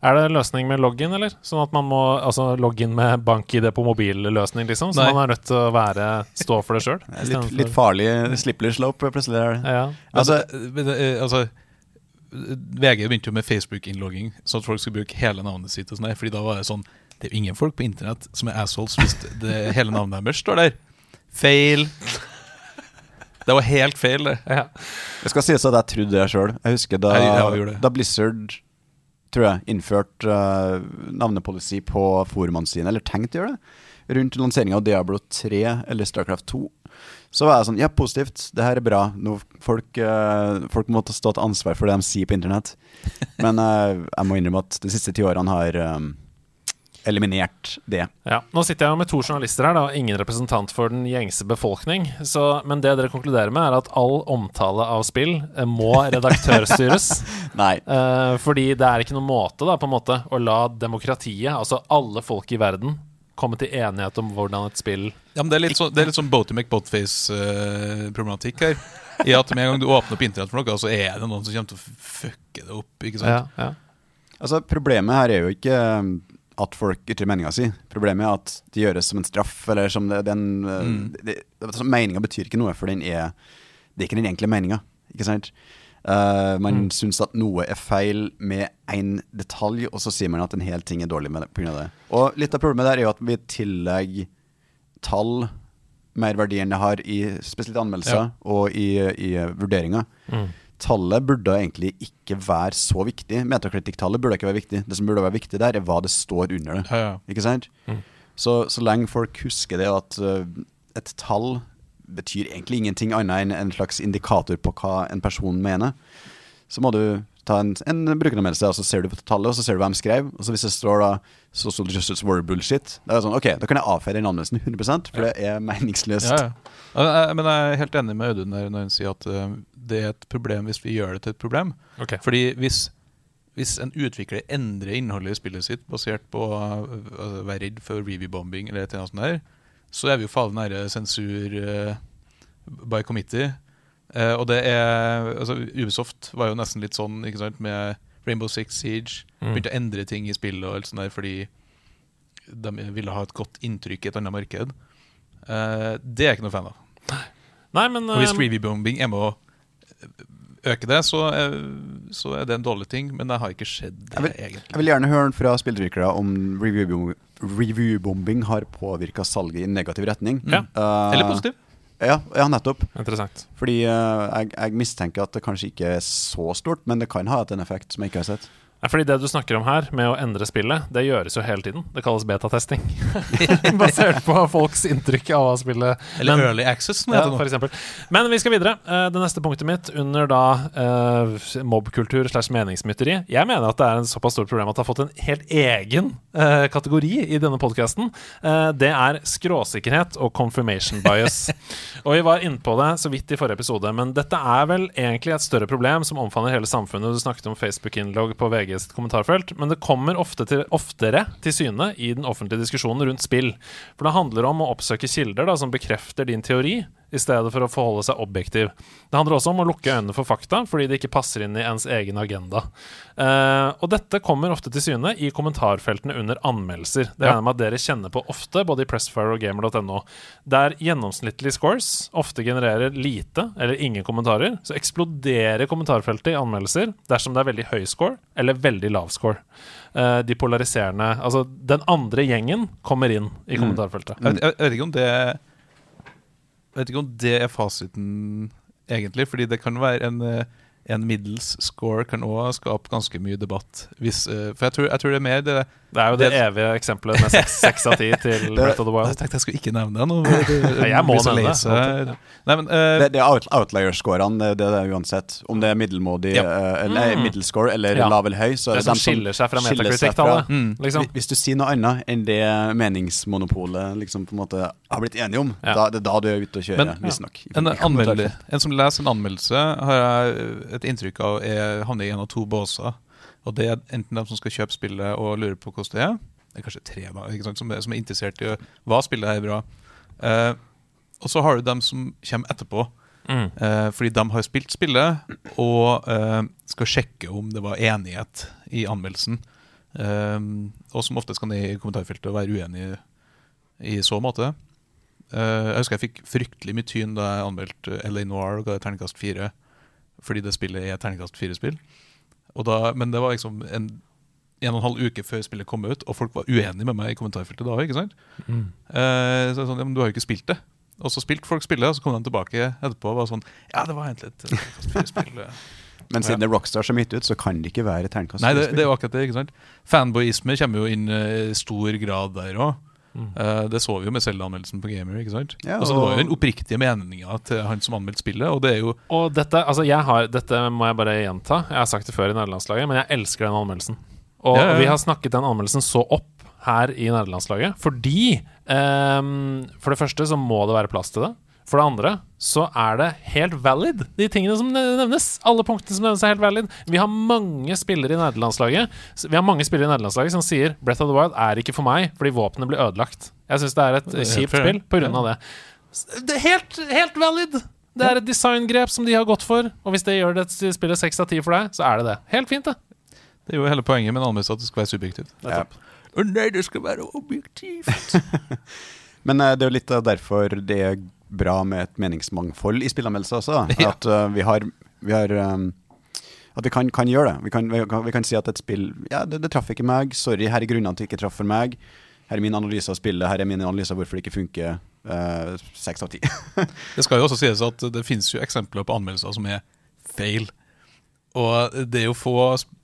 Er det en løsning med login, eller? Sånn at man må altså inn med bank-ID på mobilløsning, liksom? Så Nei. man er nødt til å være, stå for det sjøl? [LAUGHS] Litt, litt farlig slippery slope, plutselig. er det. Ja. Altså, Altså, eh, altså VG begynte jo med Facebook-innlogging, så at folk skulle bruke hele navnet sitt. og sånn fordi da var det sånn Det er jo ingen folk på internett som er assholes hvis det hele navnet deres står der. Feil. Det var helt feil, det. ja. Jeg skal sies at jeg trodde det sjøl. Jeg husker da, Jeg- jeg da Blizzard tror jeg, innførte uh, navnepolicy på forumene sine, eller tenkte å gjøre det, rundt lanseringa av Diablo 3 eller Starcraft 2. Så var jeg sånn Ja, positivt. Det her er bra. Nå, folk, uh, folk må ta stå til ansvar for det de sier på internett. Men uh, jeg må innrømme at de siste ti årene har eh, eliminert det. Ja. Nå sitter jeg jo med to journalister her, da, ingen representant for den gjengse befolkning. Så, men det dere konkluderer med, er at all omtale av spill eh, må redaktørstyres. [LAUGHS] Nei. Eh, fordi det er ikke noen måte, da, på en måte, å la demokratiet, altså alle folk i verden, komme til enighet om hvordan et spill Ja, men Det er litt sånn, sånn Boaty McBotface-problematikk her. I at med en gang du åpner opp internett for noe, så er det noen som kommer til å fucke det opp. ikke sant? Ja, ja. Altså, problemet her er jo ikke at folk ytrer meninga si. Problemet er at det gjøres som en straff, eller som det, den Mm. det, altså, Meninga betyr ikke noe, for den er Det er ikke den egentlige meninga? Uh, man Mm. syns at noe er feil med én detalj, og så sier man at en hel ting er dårlig pga. det. Og litt av problemet der er jo at vi tillegger tall mer verdi enn det har i spesielt anmeldelser Ja. og i, i vurderinger Mm. Tallet burde egentlig ikke være så viktig. Metacritic-tallet burde ikke være viktig. Det som burde være viktig der, er hva det står under det. Ja, ja. Ikke sant? Mm. Så, så lenge folk husker det, at uh, et tall betyr egentlig ingenting annet enn en slags indikator på hva en person mener. Så må du ta en, en brukeranmeldelse, og så ser du på tallet, og så ser du hvem skrev. Og så hvis det står da 'Social Justice War Bullshit', da er det sånn, ok, da kan jeg avfeie den anmeldelsen 100 for det er meningsløst. Ja, ja. Men jeg er helt enig med Audun når han sier at eh, det er et problem hvis vi gjør det til et problem. Okay. Fordi hvis, hvis en utvikler endrer innholdet i spillet sitt basert på uh, å være redd for reviewbombing eller et eller annet sånt der, så er vi jo faen nære sensur uh, by committee. Eh, og det er altså, Ubisoft var jo nesten litt sånn ikke sant, med Rainbow Six Siege. Mm. Begynte å endre ting i spillet og alt sånt der fordi de ville ha et godt inntrykk i et annet marked. Uh, det er jeg ikke noe fan av. Nei, men Og hvis eh, review-bombing er med å øke det, så er, så er det en dårlig ting, men det har ikke skjedd Jeg vil- egentlig. Jeg vil gjerne høre fra spillutviklere om review- review-bombing har påvirka salget i negativ retning. Ja. Eller positiv. Ja, ja, nettopp. Interessant. Fordi uh, jeg, jeg mistenker at det kanskje ikke er så stort, men det kan ha hatt en effekt som jeg ikke har sett. Fordi Det du snakker om her, med å endre spillet, det gjøres jo hele tiden. Det kalles betatesting. [LAUGHS] Basert på folks inntrykk av hva spillet Eller Men- Early Access, som det Ja, nå. for eksempel. Men vi skal videre. Eh, Det neste punktet mitt under da uh, mobbkultur slash meningsmytteri Jeg mener at det er en såpass stort problem at det har fått en helt egen uh, kategori i denne podkasten. det er skråsikkerhet og confirmation bias. [LAUGHS] og vi var inne på det så vidt i forrige episode, men dette er vel egentlig et større problem som omfavner hele samfunnet. Du snakket om Facebook-innlogg på VG sitt kommentarfelt, men det kommer ofte til, oftere til syne i den offentlige diskusjonen rundt spill. For det handler om å oppsøke kilder da, som bekrefter din teori, i stedet for å forholde seg objektiv. Det handler også om å lukke øynene for fakta, fordi det ikke passer inn i ens egen agenda. Uh, og dette kommer ofte til syne i kommentarfeltene under anmeldelser. Det Ja. regner jeg med at dere kjenner på ofte, både i Pressfire og gamer.no. Der gjennomsnittlige scores ofte genererer lite eller ingen kommentarer, så eksploderer kommentarfeltet i anmeldelser dersom det er veldig høy score eller veldig lav score. Uh, de polariserende Altså, den andre gjengen kommer inn i kommentarfeltet. Jeg, vet- jeg vet ikke om det Jeg vet ikke om det er fasiten egentlig, fordi det kan være en, eh, en middels score kan òg skape ganske mye debatt. Hvis, eh, for jeg tror, jeg tror det er mer det Det er jo det, Det- evige eksempelet med seks [LAUGHS] av ti til Breath of the Wild. Jeg tenkte jeg skulle ikke nevne det nå. men det- [LAUGHS] Nei, jeg må nevne det. Nei, men uh, Det, det er out, outlier-scorene, det, det er det uansett. Om det er middelmådig Ja. eh, eller Mm. middelscore eller Ja. lav eller høy, så er Det det, som skiller seg fra Metacritic-tallet. mm, Liksom. Hvis du sier noe annet enn det meningsmonopolet liksom på en måte har blitt enige om, Ja. da, det er da du er ute og kjører, visstnok. en, anmelder, en som leser en anmeldelse, har jeg et inntrykk av er, havner i en av to båser. Og det er enten de som skal kjøpe spillet og lurer på hvordan det er, det er kanskje tre da, ikke sant, som, er, som er interessert i hva spillet er bra. Eh, og så har du dem som kommer etterpå, Mm. eh, fordi de har spilt spillet og eh, skal sjekke om det var enighet i anmeldelsen. Eh, og som ofte skal de i kommentarfeltet være uenig i så måte. Eh, jeg husker jeg fikk fryktelig mye tyn da jeg anmeldte LA Noir og ga terningkast fire. Fordi det spillet er terningkast fire-spill. Og da- Men det var liksom en, en og en halv uke før spillet kom ut, og folk var uenige med meg i kommentarfeltet da. ikke sant? Mm. Eh, så sånn, ja, men du har jo ikke spilt det. Og så spilte folk spillet, og så kom de tilbake etterpå og var sånn Ja, det var egentlig et terningkast eh.» [LAUGHS] Men siden det er Rockstar som har gitt ut, så kan det ikke være terningkast Nei, det, det er jo akkurat det. ikke sant? Fanboyisme kommer jo inn eh, i stor grad der òg. Mm. det så vi jo med Zelda-anmeldelsen på Gamer. ikke sant? Ja, altså, det var jo og- den oppriktige meninga til han som anmeldte spillet. Og det er jo Og dette, altså jeg har, dette må jeg bare gjenta. Jeg har sagt det før i nederlandslaget, men jeg elsker den anmeldelsen. Og Ja, ja, ja. vi har snakket den anmeldelsen så opp her i nederlandslaget fordi um, For det første så må det være plass til det. For det andre så er det helt valid, de tingene som nevnes. Alle punktene som nevnes, er helt valid. Vi har mange spillere i nederlandslaget Vi har mange spillere i nederlandslaget som sier Breath of the Wild er ikke for meg fordi våpenet blir ødelagt. Jeg syns det er et kjipt spill av det. Det er helt, helt valid! Det er et designgrep som de har gått for, og hvis det gjør det til spillet seks av ti for deg, så er det det. Helt fint, det. Det er jo hele poenget med en anmeldelse at det skal være subjektivt. Ja. Å nei, det skal være objektivt! [LAUGHS] Men eh, det er jo litt derfor det bra med et meningsmangfold i spillanmeldelser også. [LAUGHS] Ja. At eh, vi har, vi har um, At vi kan, kan gjøre det. Vi kan, vi, kan, vi kan si at et spill Ja, det, det traff ikke meg. Sorry, her er grunnene til det ikke traff for meg. Her er min analyse av spillet. Her er min analyse av hvorfor det ikke funker. Seks uh, av ti. [LAUGHS] Det skal jo også sies at det finnes jo eksempler på anmeldelser som er feil. Og det er jo få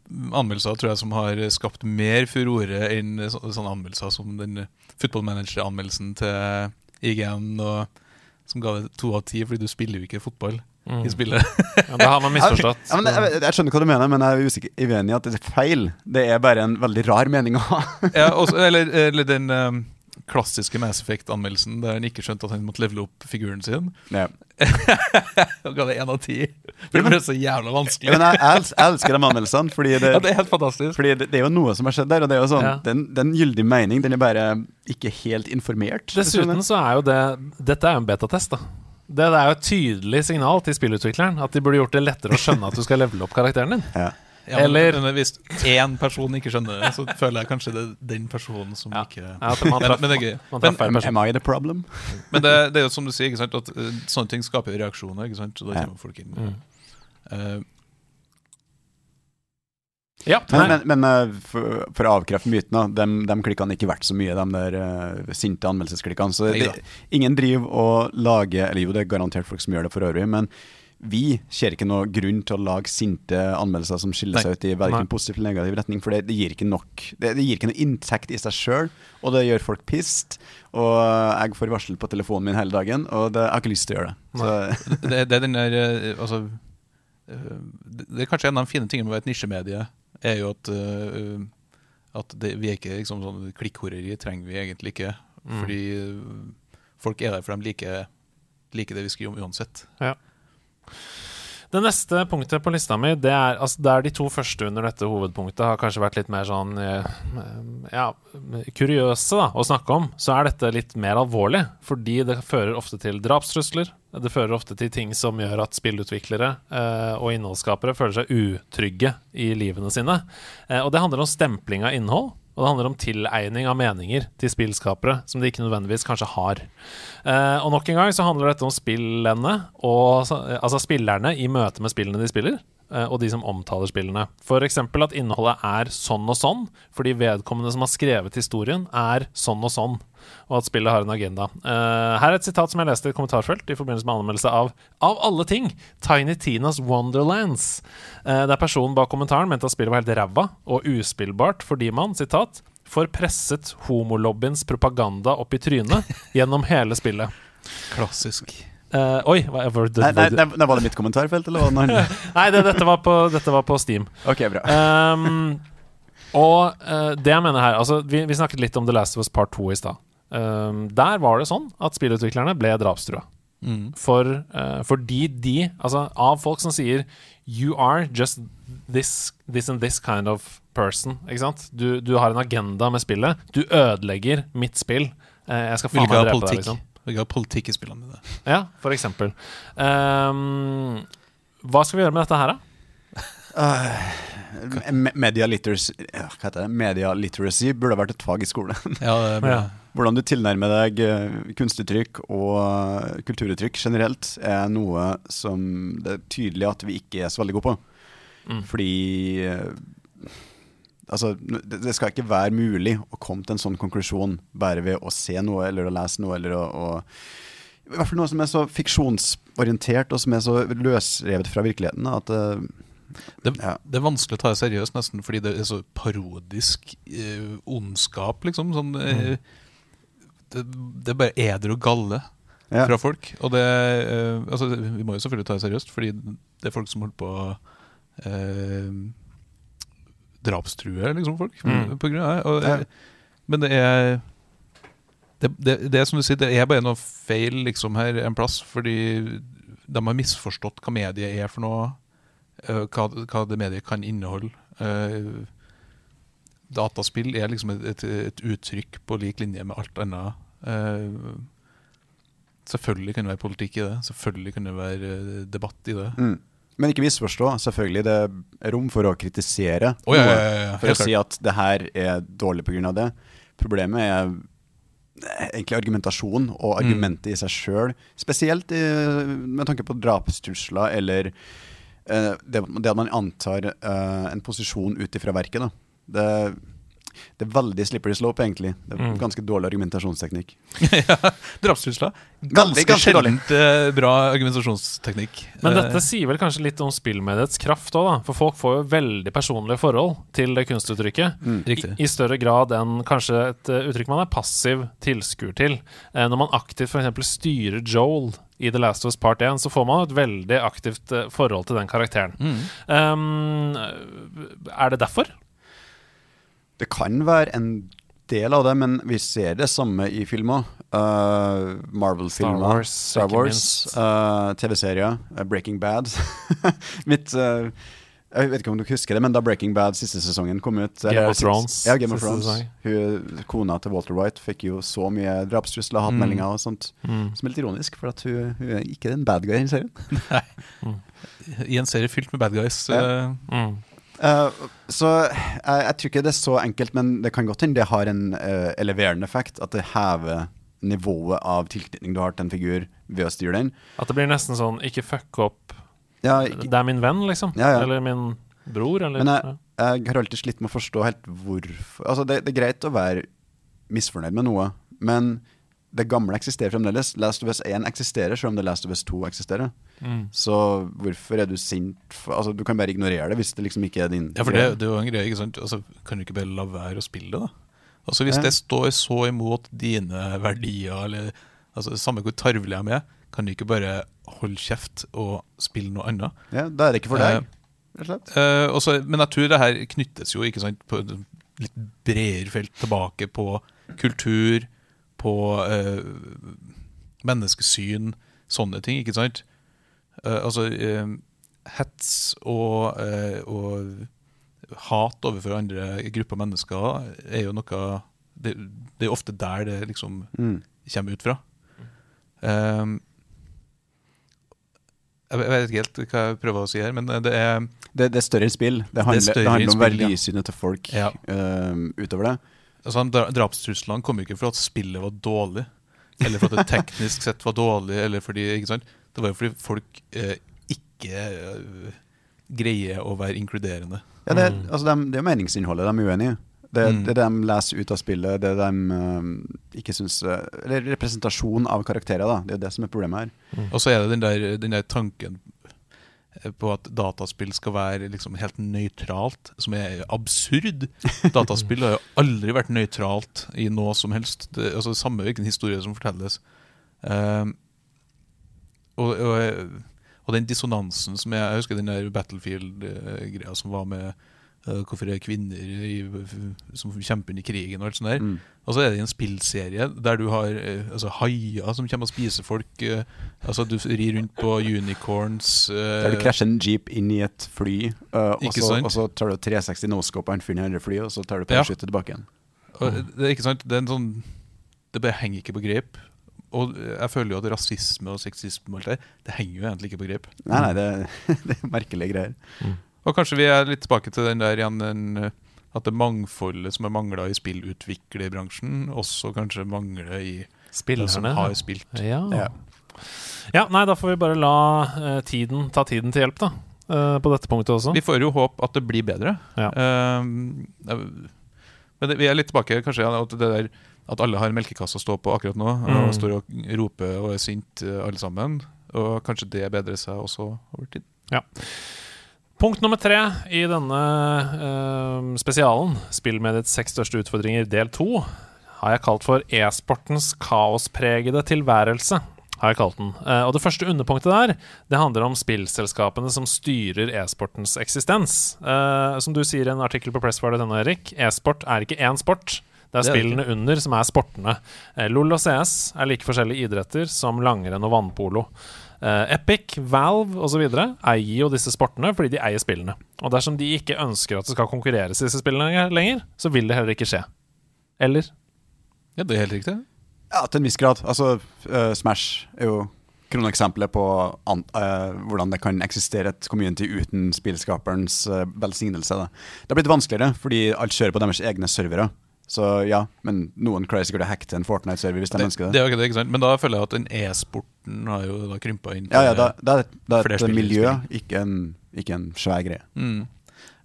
anmeldelser tror jeg som har skapt mer furore enn så, sånne anmeldelser som den footballmanager-anmeldelsen til IGN og som ga det to av ti, fordi du spiller jo ikke fotball Mm. i spillet. Ja, det har man [LAUGHS] misforstått. Ja, men jeg, jeg skjønner hva du mener, men jeg er usikker, uenig i at det er feil. Det er bare en veldig rar mening å ha. ja, også, eller, eller den eh, klassiske Mass Effect-anmeldelsen der han ikke skjønte at han måtte levele opp figuren sin. Ja. [LAUGHS] Og ga det én av ti. For det ble så jævla vanskelig. Men jeg, jeg, jeg elsker de anmeldelsene, fordi det, Ja, det er helt fantastisk. fordi det, det er jo noe som har skjedd der. Og det er jo sånn, Ja. den, den gyldig mening, den er bare ikke helt informert. Dessuten så er jo det Dette er jo en betatest, da. Det, det er jo et tydelig signal til spillutvikleren at de burde gjort det lettere å skjønne at du skal levele opp karakteren din. Ja. Ja, Eller- men hvis én person ikke skjønner det, så føler jeg kanskje det er den personen som Ja. ikke Ja, man men, men det er gøy. Man tar Men, Am, I the problem? [LAUGHS] men det, det er jo som du sier, ikke sant, at eh, sånne ting skaper jo reaksjoner. Ikke sant? Så da Ja. kommer folk inn. Mm. Uh, Ja, Men, men, men eh, for, for å avkrefte mytene, de, de klikkene har ikke verdt så mye, de der uh, sinte anmeldelsesklikkene. Så det, ingen driver og lager Eller jo, det er garantert folk som gjør det for øvrig, men vi ser ikke noe grunn til å lage sinte anmeldelser som skiller seg ut i verken positiv eller negativ retning, for det, det gir ikke nok det, det gir ikke noe inntekt i seg sjøl, og det gjør folk pissed. Og jeg får varsel på telefonen min hele dagen, og det, jeg har ikke lyst til å gjøre det. Så, det, det er den der eh, Altså eh, det, er kanskje en av de fine tingene med å være et nisjemedie, er jo at eh, At det, vi er ikke liksom sånn Klikkhoreri trenger vi egentlig ikke. Mm. Fordi eh, folk er der for de liker, liker det vi skriver om uansett. Det neste punktet på lista mi, det er altså det er de to første under dette hovedpunktet har kanskje vært litt mer sånn eh, ja, kuriøse da, å snakke om. Så er dette litt mer alvorlig, fordi det fører ofte til drapstrusler. Det fører ofte til ting som gjør at spillutviklere eh, og innholdsskapere føler seg utrygge i livene sine. Eh, og det handler om stempling av innhold. Og det handler om tilegning av meninger til spillskapere som de ikke nødvendigvis kanskje har. Eh, og nok en gang så handler dette om spillene, og, altså spillerne i møte med spillene de spiller, og de som omtaler spillene. F.eks. at innholdet er sånn og sånn, fordi vedkommende som har skrevet historien, er sånn og sånn, og at spillet har en agenda. Uh, her er et sitat som jeg leste i et kommentarfelt i forbindelse med anmeldelse av Av alle ting! Tiny Tinas Wonderlands. uh, der personen bak kommentaren mente at spillet var helt ræva og uspillbart fordi man, sitat, får presset homolobbyens propaganda opp i trynet gjennom hele spillet. Klassisk. Eh, oi, hva, var det, nei, nei, nei, var det mitt kommentarfelt, eller annet? [LAUGHS] Nei, det, dette, var på, dette var på Steam. Ok, bra. Um, og uh, det jeg mener her Altså, vi, vi snakket litt om The Last of Us Part 2 i stad. Um, der var det sånn at spillutviklerne ble drapstrua. Mm. For, uh, fordi de Altså, av folk som sier You are just this, this and this kind of person. Ikke sant? Du, du har en agenda med spillet. Du ødelegger mitt spill. Uh, jeg skal faen meg drepe deg, liksom. Vil ikke ha politikk i spillene mine. Ja, for eksempel. Um, hva skal vi gjøre med dette her, da? Uh, Media literacy, ja, hva heter det? Media literacy burde vært et fag i skolen. [LAUGHS] Ja, det er Hvordan du tilnærmer deg eh, kunstuttrykk og eh, kulturuttrykk generelt, er noe som det er tydelig at vi ikke er så veldig gode på. Mm. Fordi Altså, det skal ikke være mulig å komme til en sånn konklusjon bare ved å se noe eller å lese noe eller å, å I hvert fall noe som er så fiksjonsorientert og som er så løsrevet fra virkeligheten. At eh, Det, Ja. det er vanskelig å ta det seriøst, nesten, fordi det er så parodisk eh, ondskap, liksom. Sånn, eh, det, det er bare eder og galle ja. fra folk. Og det eh, Altså, vi må jo selvfølgelig ta det seriøst, fordi det er folk som holder på å eh, drapstrue liksom, folk Mm. på grunn av det. Og, Men det er det, det, det er som du sier, det er bare noe feil liksom her en plass, fordi de har misforstått hva mediet er for noe, eh, hva, hva det mediet kan inneholde. Eh, dataspill er liksom et, et, et uttrykk på lik linje med alt annet. Eh, selvfølgelig kan det være politikk i det, selvfølgelig kan det være debatt i det. Mm. Men ikke misforstå, selvfølgelig. Det er rom for å kritisere. Oh, ja, ja, ja, For å si at det her er dårlig pga. det. Problemet er egentlig argumentasjon og Mm. argumentet i seg sjøl. Spesielt i, med tanke på drapstrusler eller uh, det, det at man antar uh, en posisjon ut ifra verket. Da. Det, Det er veldig slippery slope, egentlig. Det er Mm. Ganske dårlig argumentasjonsteknikk. [LAUGHS] Drapstrusler. Veldig, Ganske ganske sjeldent eh, bra argumentasjonsteknikk. Men Eh, dette sier vel kanskje litt om spillmediets kraft òg, da. For folk får jo veldig personlige forhold til det kunstuttrykket. Mm. I, I større grad enn kanskje et eh, uttrykk man er passiv tilskuer til. Når man aktivt f.eks. styrer Joel i The Last of Us Part 1, så får man et veldig aktivt forhold til den karakteren. Mm. Um, er det derfor? Det kan være en del av det, men vi ser det samme i filmer. Uh, Marvel-filmer, Star Wars, Wars uh, TV-serier, uh, Breaking Bad. [LAUGHS] Mitt Jeg vet ikke om du husker det, men da Breaking Bad siste sesongen kom ut Game eller of Thrones, Ja, Game of Thrones. Hun, kona til Walter White fikk jo så mye drapstrusler, hatmeldinger og sånt. Mm. Som er litt ironisk, for at hun, hun er ikke en bad guy i serien. [LAUGHS] Nei I en serie fylt med bad guys. Ja. Mm. Uh, så jeg, jeg tror ikke det er så enkelt, men det kan godt hende det har en uh, eleverende effekt. At det hever nivået av tilknytning du har til en figur ved å styre den. At det blir nesten sånn ikke fuck opp Ja, ikke, Det er min venn, liksom. Ja, ja. Eller min bror, eller Men jeg, jeg har alltid slitt med å forstå helt hvorfor Altså, det, det er greit å være misfornøyd med noe, men det gamle eksisterer fremdeles. Last of Us 1 eksisterer, selv om det Last of Us 2 eksisterer. Mm. Så hvorfor er du sint? Altså, du kan bare ignorere det hvis det liksom ikke er din Ja, for det, det er jo en greie, ikke sant? Altså, kan du ikke bare la være å spille det, da? Altså, Hvis Ja. det står så imot dine verdier, eller altså, samme hvor tarvelig jeg er, kan du ikke bare holde kjeft og spille noe annet? Ja, Da er det ikke for deg, Eh, rett og slett. Eh, men jeg tror det her knyttes jo ikke sant, på litt bredere felt tilbake på kultur, på eh, menneskesyn, sånne ting, ikke sant? Eh, altså eh, hets og, eh, og hat overfor andre grupper mennesker er jo noe Det, det er ofte der det liksom Mm. kommer ut fra. Um, jeg vet ikke helt hva jeg prøver å si her, men det er Det, det er større spill. Det handler, det større handler om verdisynet ja. til folk Ja. uh, utover det. Altså, Drapstruslene kom jo ikke for at spillet var dårlig, eller for at det [LAUGHS] teknisk sett var dårlig, eller fordi ikke sant? Det var jo fordi folk eh, ikke eh, greier å være inkluderende. Ja, det, Mm. altså, de, det er meningsinnholdet de er uenige i. Det, Mm. det de leser ut av spillet, det de um, ikke syns øh, Eller representasjon av karakterer, da. Det er jo det som er problemet her. Og så er det den der, den der tanken eh, på at dataspill skal være liksom helt nøytralt, som er absurd. [LAUGHS] Dataspill har jo aldri vært nøytralt i noe som helst. Det, altså Samme hvilken historie som fortelles. Uh, og, og, og den dissonansen som jeg, jeg husker den der Battlefield-greia som var med eh, hvorfor er det kvinner i, som kjemper under krigen og alt sånt der. Mm. Og så er det en spillserie der du har eh, altså, haier som kommer og spiser folk. eh, altså Du rir rundt på unicorns. eh, Der du krasjer en jeep inn i et fly, og, så, sant? og så tar du 360 noscope av en fyr i andre fly, og så tar du Ja. parachute tilbake igjen. og det er ikke sant Det er en sånn Det bare henger ikke på grep. Og jeg føler jo at rasisme og sexisme og alt det, det henger jo egentlig ikke på grep. Nei, nei, det, [LAUGHS] det er merkelige greier. Og kanskje vi er litt tilbake til den der igjen den, eh, at det mangfoldet som er mangla i spillutviklerbransjen, også kanskje mangler i Spillerne. som har spilt. Ja. Ja. ja, nei, da får vi bare la uh, tiden ta tiden til hjelp, da. Uh, på dette punktet også. Vi får jo håp at det blir bedre. Ja. Eh, men det, vi er litt tilbake kanskje ja, at det der at alle har en melkekasse å stå på akkurat nå, Mm. og står og roper og er sint alle sammen. Og kanskje det bedrer seg også over tid. Punkt nummer tre i denne uh, spesialen, spillmediets seks største utfordringer del to, har jeg kalt for e-sportens kaospregede tilværelse. Har jeg kalt den. Uh, og det første underpunktet der, det handler om spillselskapene som styrer e-sportens eksistens. Uh, som du sier i en artikkel på Pressfire.no, Erik, e-sport er ikke én sport. Det er spillene under som er sportene. LOL og CS er like forskjellige idretter som langrenn og vannpolo. Eh, Epic, Valve osv. eier jo disse sportene fordi de eier spillene. Og dersom de ikke ønsker at det skal konkurreres i disse spillene lenger, så vil det heller ikke skje. Eller? Ja, det er helt riktig. Ja, til en viss grad. Altså, uh, Smash er jo kroneksempelet på an, uh, hvordan det kan eksistere et community uten spillskaperens uh, velsignelse. Da. Det har blitt vanskeligere, fordi alt kjører på deres egne servere. Så ja, men noen crazy sikkert å hacke til en Fortnite-server hvis de Det, ønsker det det. er ikke sant? Men da føler jeg at den e-sporten har jo da krympa inn. til- Ja, ja, da, da, det- da er det et miljø, ikke en, ikke en svær greie. Mm.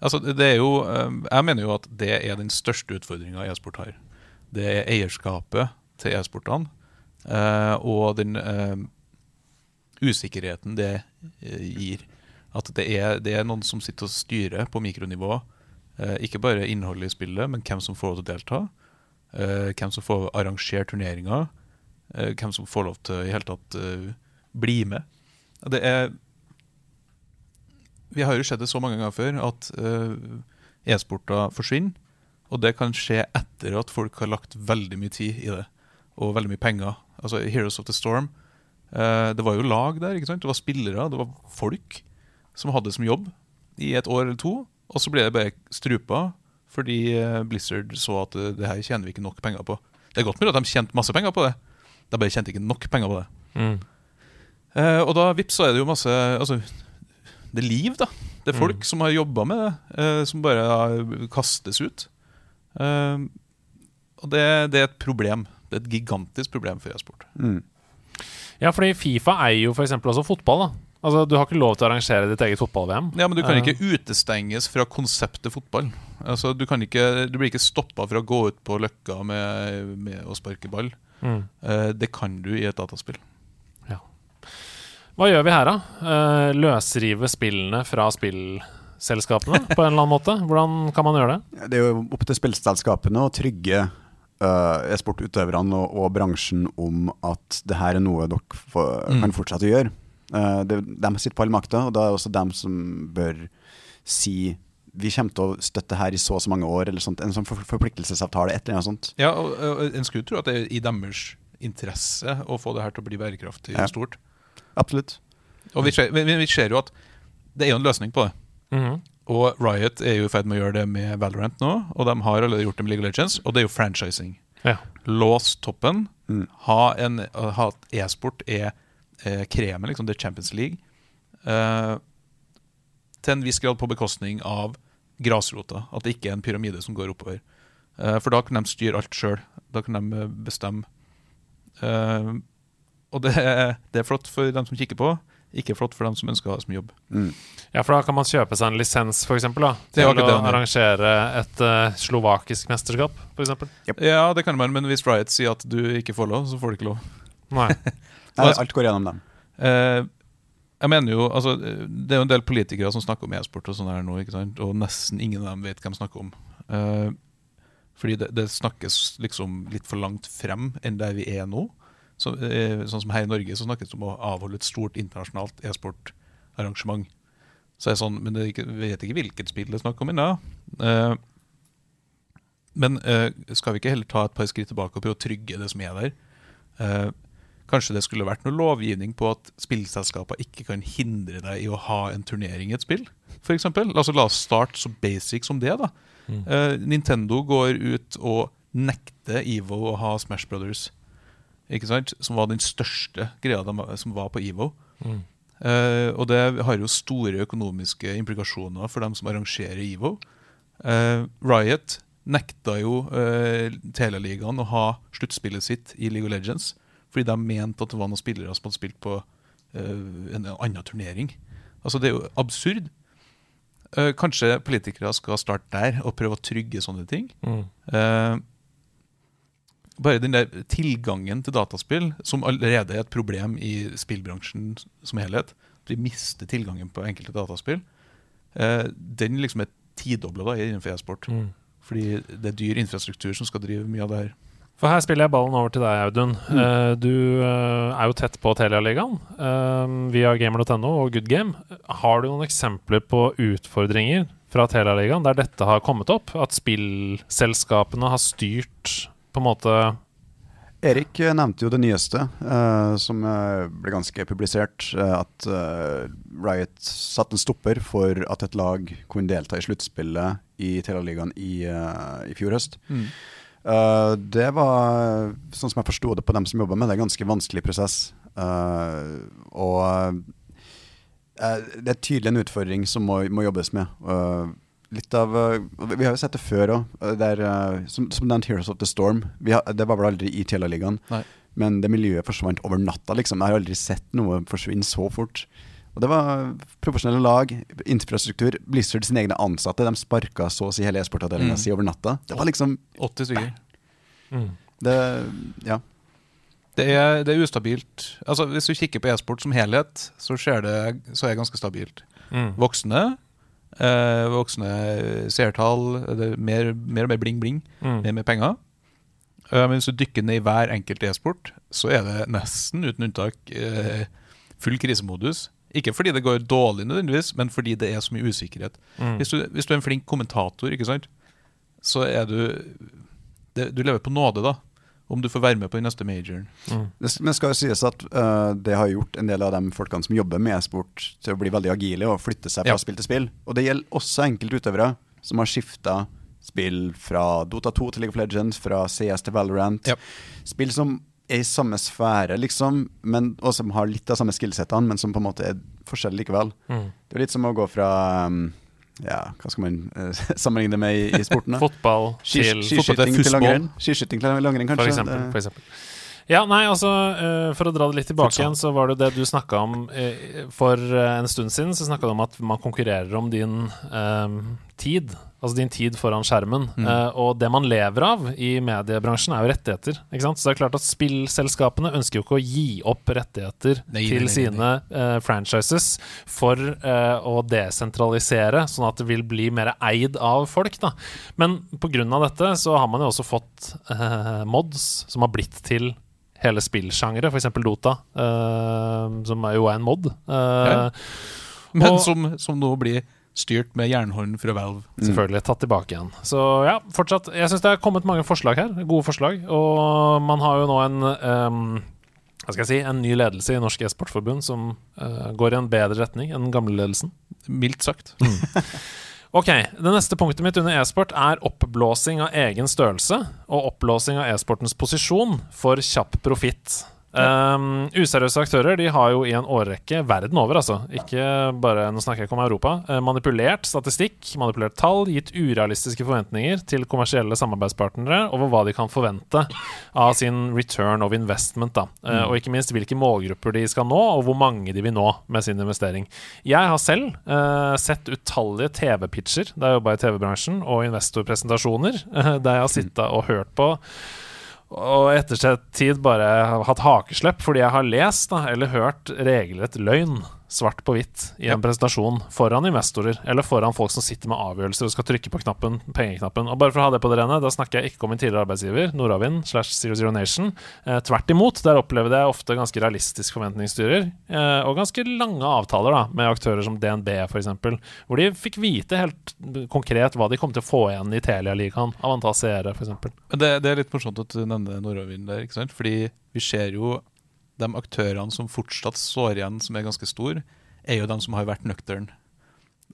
Altså, det er jo, eh, jeg mener jo at det er den største utfordringa e-sport har. Det er eierskapet til e-sportene eh, og den eh, usikkerheten det gir. At det er, det er noen som sitter og styrer på mikronivå. Eh, ikke bare innholdet i spillet, men hvem som får lov til å delta. eh, hvem som får arrangere turneringer. eh, hvem som får lov til i hele tatt bli med. Det er Vi har jo sett det så mange ganger før at e-sporter forsvinner. Og det kan skje etter at folk har lagt veldig mye tid i det, og veldig mye penger. Altså Heroes of the Storm. det var jo lag der, ikke sant? det var spillere, det var folk som hadde som jobb i et år eller to. Og så ble det bare strupa fordi eh, Blizzard så at eh, det her tjener vi ikke nok penger på. Det er godt mulig at de tjente masse penger på det, de bare tjente ikke nok penger på det. Mm. Eh, og da vips, så er det jo masse Altså, det er liv, da. Det er folk Mm. som har jobba med det, eh, som bare da kastes ut. Eh, og det, det er et problem. Det er et gigantisk problem for e-sport. Mm. Ja, fordi Fifa eier jo f.eks. også fotball. da Altså, Du har ikke lov til å arrangere ditt eget fotball-VM. Ja, Men du kan Eh. ikke utestenges fra konseptet fotball. Altså, Du, kan ikke, du blir ikke stoppa fra å gå ut på løkka med, med å sparke ball. Mm. Eh, det kan du i et dataspill. Ja. Hva gjør vi her, da? Eh, løsrive spillene fra spillselskapene [LAUGHS] på en eller annen måte? Hvordan kan man gjøre det? Det er jo opp til spillselskapene å trygge uh, e-sportutøverne og, og bransjen om at det her er noe dere for, Mm. kan fortsette å gjøre. Uh, det, de sitter på all makta, og da er det også dem som bør si vi kommer til å støtte her i så og så mange år, eller sånt. En sånn forpliktelsesavtale, et eller annet sånt. Ja, og, og En skulle tro at det er i deres interesse å få det her til å bli bærekraftig Ja. stort. Absolutt. Og vi ser, vi, vi ser jo at det er jo en løsning på det. Mhm. Og Riot er jo i ferd med å gjøre det med Valorant nå, og de har allerede gjort det med League of Legends, og det er jo franchising. Ja. Lås toppen. Mm. Ha en ha at e-sport er eh, kremen, liksom. Det er Champions League. Eh, til en viss grad på bekostning av grasrota. At det ikke er en pyramide som går oppover. Eh, for da kan de styre alt sjøl. Da kan de eh, bestemme. Eh, og det er, det er flott for dem som kikker på, ikke flott for dem som ønsker å ha det som jobb. Mm. Ja, for da kan man kjøpe seg en lisens, for eksempel, da, er til å det arrangere et uh, slovakisk mesterskap, for eksempel. Ja, det kan man, men hvis Riot sier at du ikke får lov, så får du ikke lov. Nei. [LAUGHS] Nei, alt går gjennom dem. Eh, jeg mener jo, altså Det er jo en del politikere som snakker om e-sport, og sånn her nå, ikke sant? og nesten ingen av dem vet hva de snakker om. Eh, fordi det, det snakkes liksom litt for langt frem enn der vi er nå. Så, eh, sånn som Her i Norge så snakkes det om å avholde et stort internasjonalt e-sportarrangement. Så er sånn, Men det ikke, vi vet ikke hvilket spill det er snakk om ennå. Eh, men skal vi ikke heller ta et par skritt tilbake og prøve å trygge det som er der? Kanskje det skulle vært noe lovgivning på at spillselskaper ikke kan hindre deg i å ha en turnering i et spill, f.eks. Altså, la oss starte så basic som det. da. Mm. Uh, Nintendo går ut og nekter EVO å ha Smash Brothers, ikke sant? som var den største greia de, som var på EVO. Mm. Uh, og det har jo store økonomiske implikasjoner for dem som arrangerer EVO. Uh, Riot nekta jo uh, Teleligaen å ha sluttspillet sitt i League of Legends, fordi de mente at det var noen spillere som hadde spilt på uh, en annen turnering. Altså Det er jo absurd. Uh, kanskje politikere skal starte der og prøve å trygge sånne ting. Mm. Uh, bare den der tilgangen til dataspill, som allerede er et problem i spillbransjen som helhet, vi mister tilgangen på enkelte dataspill, den liksom er tidobla innenfor e-sport. Mm. Fordi det er dyr infrastruktur som skal drive mye av det her. For her spiller jeg ballen over til deg, Audun. Mm. Eh, du eh, er jo tett på Telialigaen uh, via gamer.no og Good Game. Har du noen eksempler på utfordringer fra Telialigaen der dette har kommet opp? At spillselskapene har styrt på en måte Erik eh, nevnte jo det nyeste, eh, som eh, ble ganske publisert. eh, at eh, Riot satte en stopper for at et lag kunne delta i sluttspillet i Telialigaen i, eh, i fjor høst. Eh, det var, sånn som jeg forsto det på dem som jobber med det, er en ganske vanskelig prosess. Uh, og uh, det er tydelig en utfordring som må, må jobbes med. Litt av Vi har jo sett det før òg, som, som nevnt Heroes of the Storm. Vi har, det var vel aldri i Telaligaen, men det miljøet forsvant over natta. liksom Jeg har aldri sett noe forsvinne så fort. Og det var profesjonelle lag, infrastruktur, Blizzard sine egne ansatte. De sparka så å si hele e-sportavdelinga Mm. si over natta. Det var liksom 80 stykker. Mm. det, Ja. Det er, det er ustabilt. Altså, Hvis du kikker på e-sport som helhet, så, ser det, så er det ganske stabilt. Mm. Voksne eh, voksne seertall, det er mer, mer og mer bling-bling, Mm. mer og mer penger. Eh, men hvis du dykker ned i hver enkelt e-sport, så er det nesten uten unntak eh, full krisemodus. Ikke fordi det går dårlig, nødvendigvis, men fordi det er så mye usikkerhet. Mm. Hvis, du, hvis du er en flink kommentator, ikke sant, så er du det, Du lever på nåde, da. Om du får være med på den neste majoren. Mm. Det, men skal jo sies at uh, det har gjort en del av de folkene som jobber med e-sport, til å bli veldig agile og flytte seg fra Ja. spill til spill. Og det gjelder også enkeltutøvere som har skifta spill fra Dota 2 til League of Legends, fra CS til Valorant. Ja. Spill som er i samme sfære, liksom, men, og som har litt av samme skillsettene, men som på en måte er forskjellige likevel. Mm. Det er litt som å gå fra um, ja, hva skal man uh, [LAUGHS] sammenligne det med i, i sporten? Fotball til Skiskyting til langrenn, Skiskyting til langrenn, For kanskje. eksempel, for eksempel. Ja, nei, altså uh, For å dra det litt tilbake Fortsatt. igjen, så var det det du snakka om uh, for en stund siden. Så snakka du om at man konkurrerer om din tid. Altså din tid foran skjermen. Mm. Eh, og det man lever av i mediebransjen, er jo rettigheter. Ikke sant? Så det er klart at spillselskapene ønsker jo ikke å gi opp rettigheter Nei, til nei, nei, sine eh, franchises for eh, å desentralisere, sånn at det vil bli mer eid av folk. Da. Men pga. dette så har man jo også fått mods som har blitt til hele spillsjangre, f.eks. Dota, som jo er en mod. Ja. Men Og- som, som nå blir styrt med jernhånd fra Valve. Selvfølgelig tatt tilbake igjen. Så ja, fortsatt Jeg syns det er kommet mange forslag her. Gode forslag. Og man har jo nå en um, hva skal jeg si, en ny ledelse i Norsk e-sportforbund som uh, går i en bedre retning enn den gamle ledelsen. Mildt sagt. [LAUGHS] Ok, Det neste punktet mitt under e-sport er oppblåsing av egen størrelse og oppblåsing av e-sportens posisjon for kjapp profitt. Um, useriøse aktører de har jo i en årrekke verden over, altså, ikke bare nå snakker jeg ikke om Europa, eh, manipulert statistikk, manipulert tall, gitt urealistiske forventninger til kommersielle samarbeidspartnere over hva de kan forvente av sin return of investment. Da. Eh, og ikke minst hvilke målgrupper de skal nå, og hvor mange de vil nå med sin investering. Jeg har selv uh, sett utallige TV-pitcher da jeg jobba i TV-bransjen, og investorpresentasjoner uh, [LAUGHS] der jeg har sittet og hørt på og ettersett ettertid bare hatt hakeslepp fordi jeg har lest da, eller hørt regelrett løgn svart på hvitt i en presentasjon foran investorer eller foran folk som sitter med avgjørelser og skal trykke på knappen, pengeknappen. Og bare for å ha det på det rene, da snakker jeg ikke om min tidligere arbeidsgiver, Nordavind slash Zero Zero Nation. Eh, tvert imot, der opplevde jeg ofte ganske realistisk forventningsstyrer eh, og ganske lange avtaler da, med aktører som DNB f.eks., hvor de fikk vite helt konkret hva de kom til å få igjen i Telia-ligaen av antall seere, f.eks. Det, det er litt morsomt at du nevner Nordavind der, ikke sant? Fordi vi ser jo de aktørene som fortsatt står igjen, som er ganske store, er jo de som har vært nøkterne.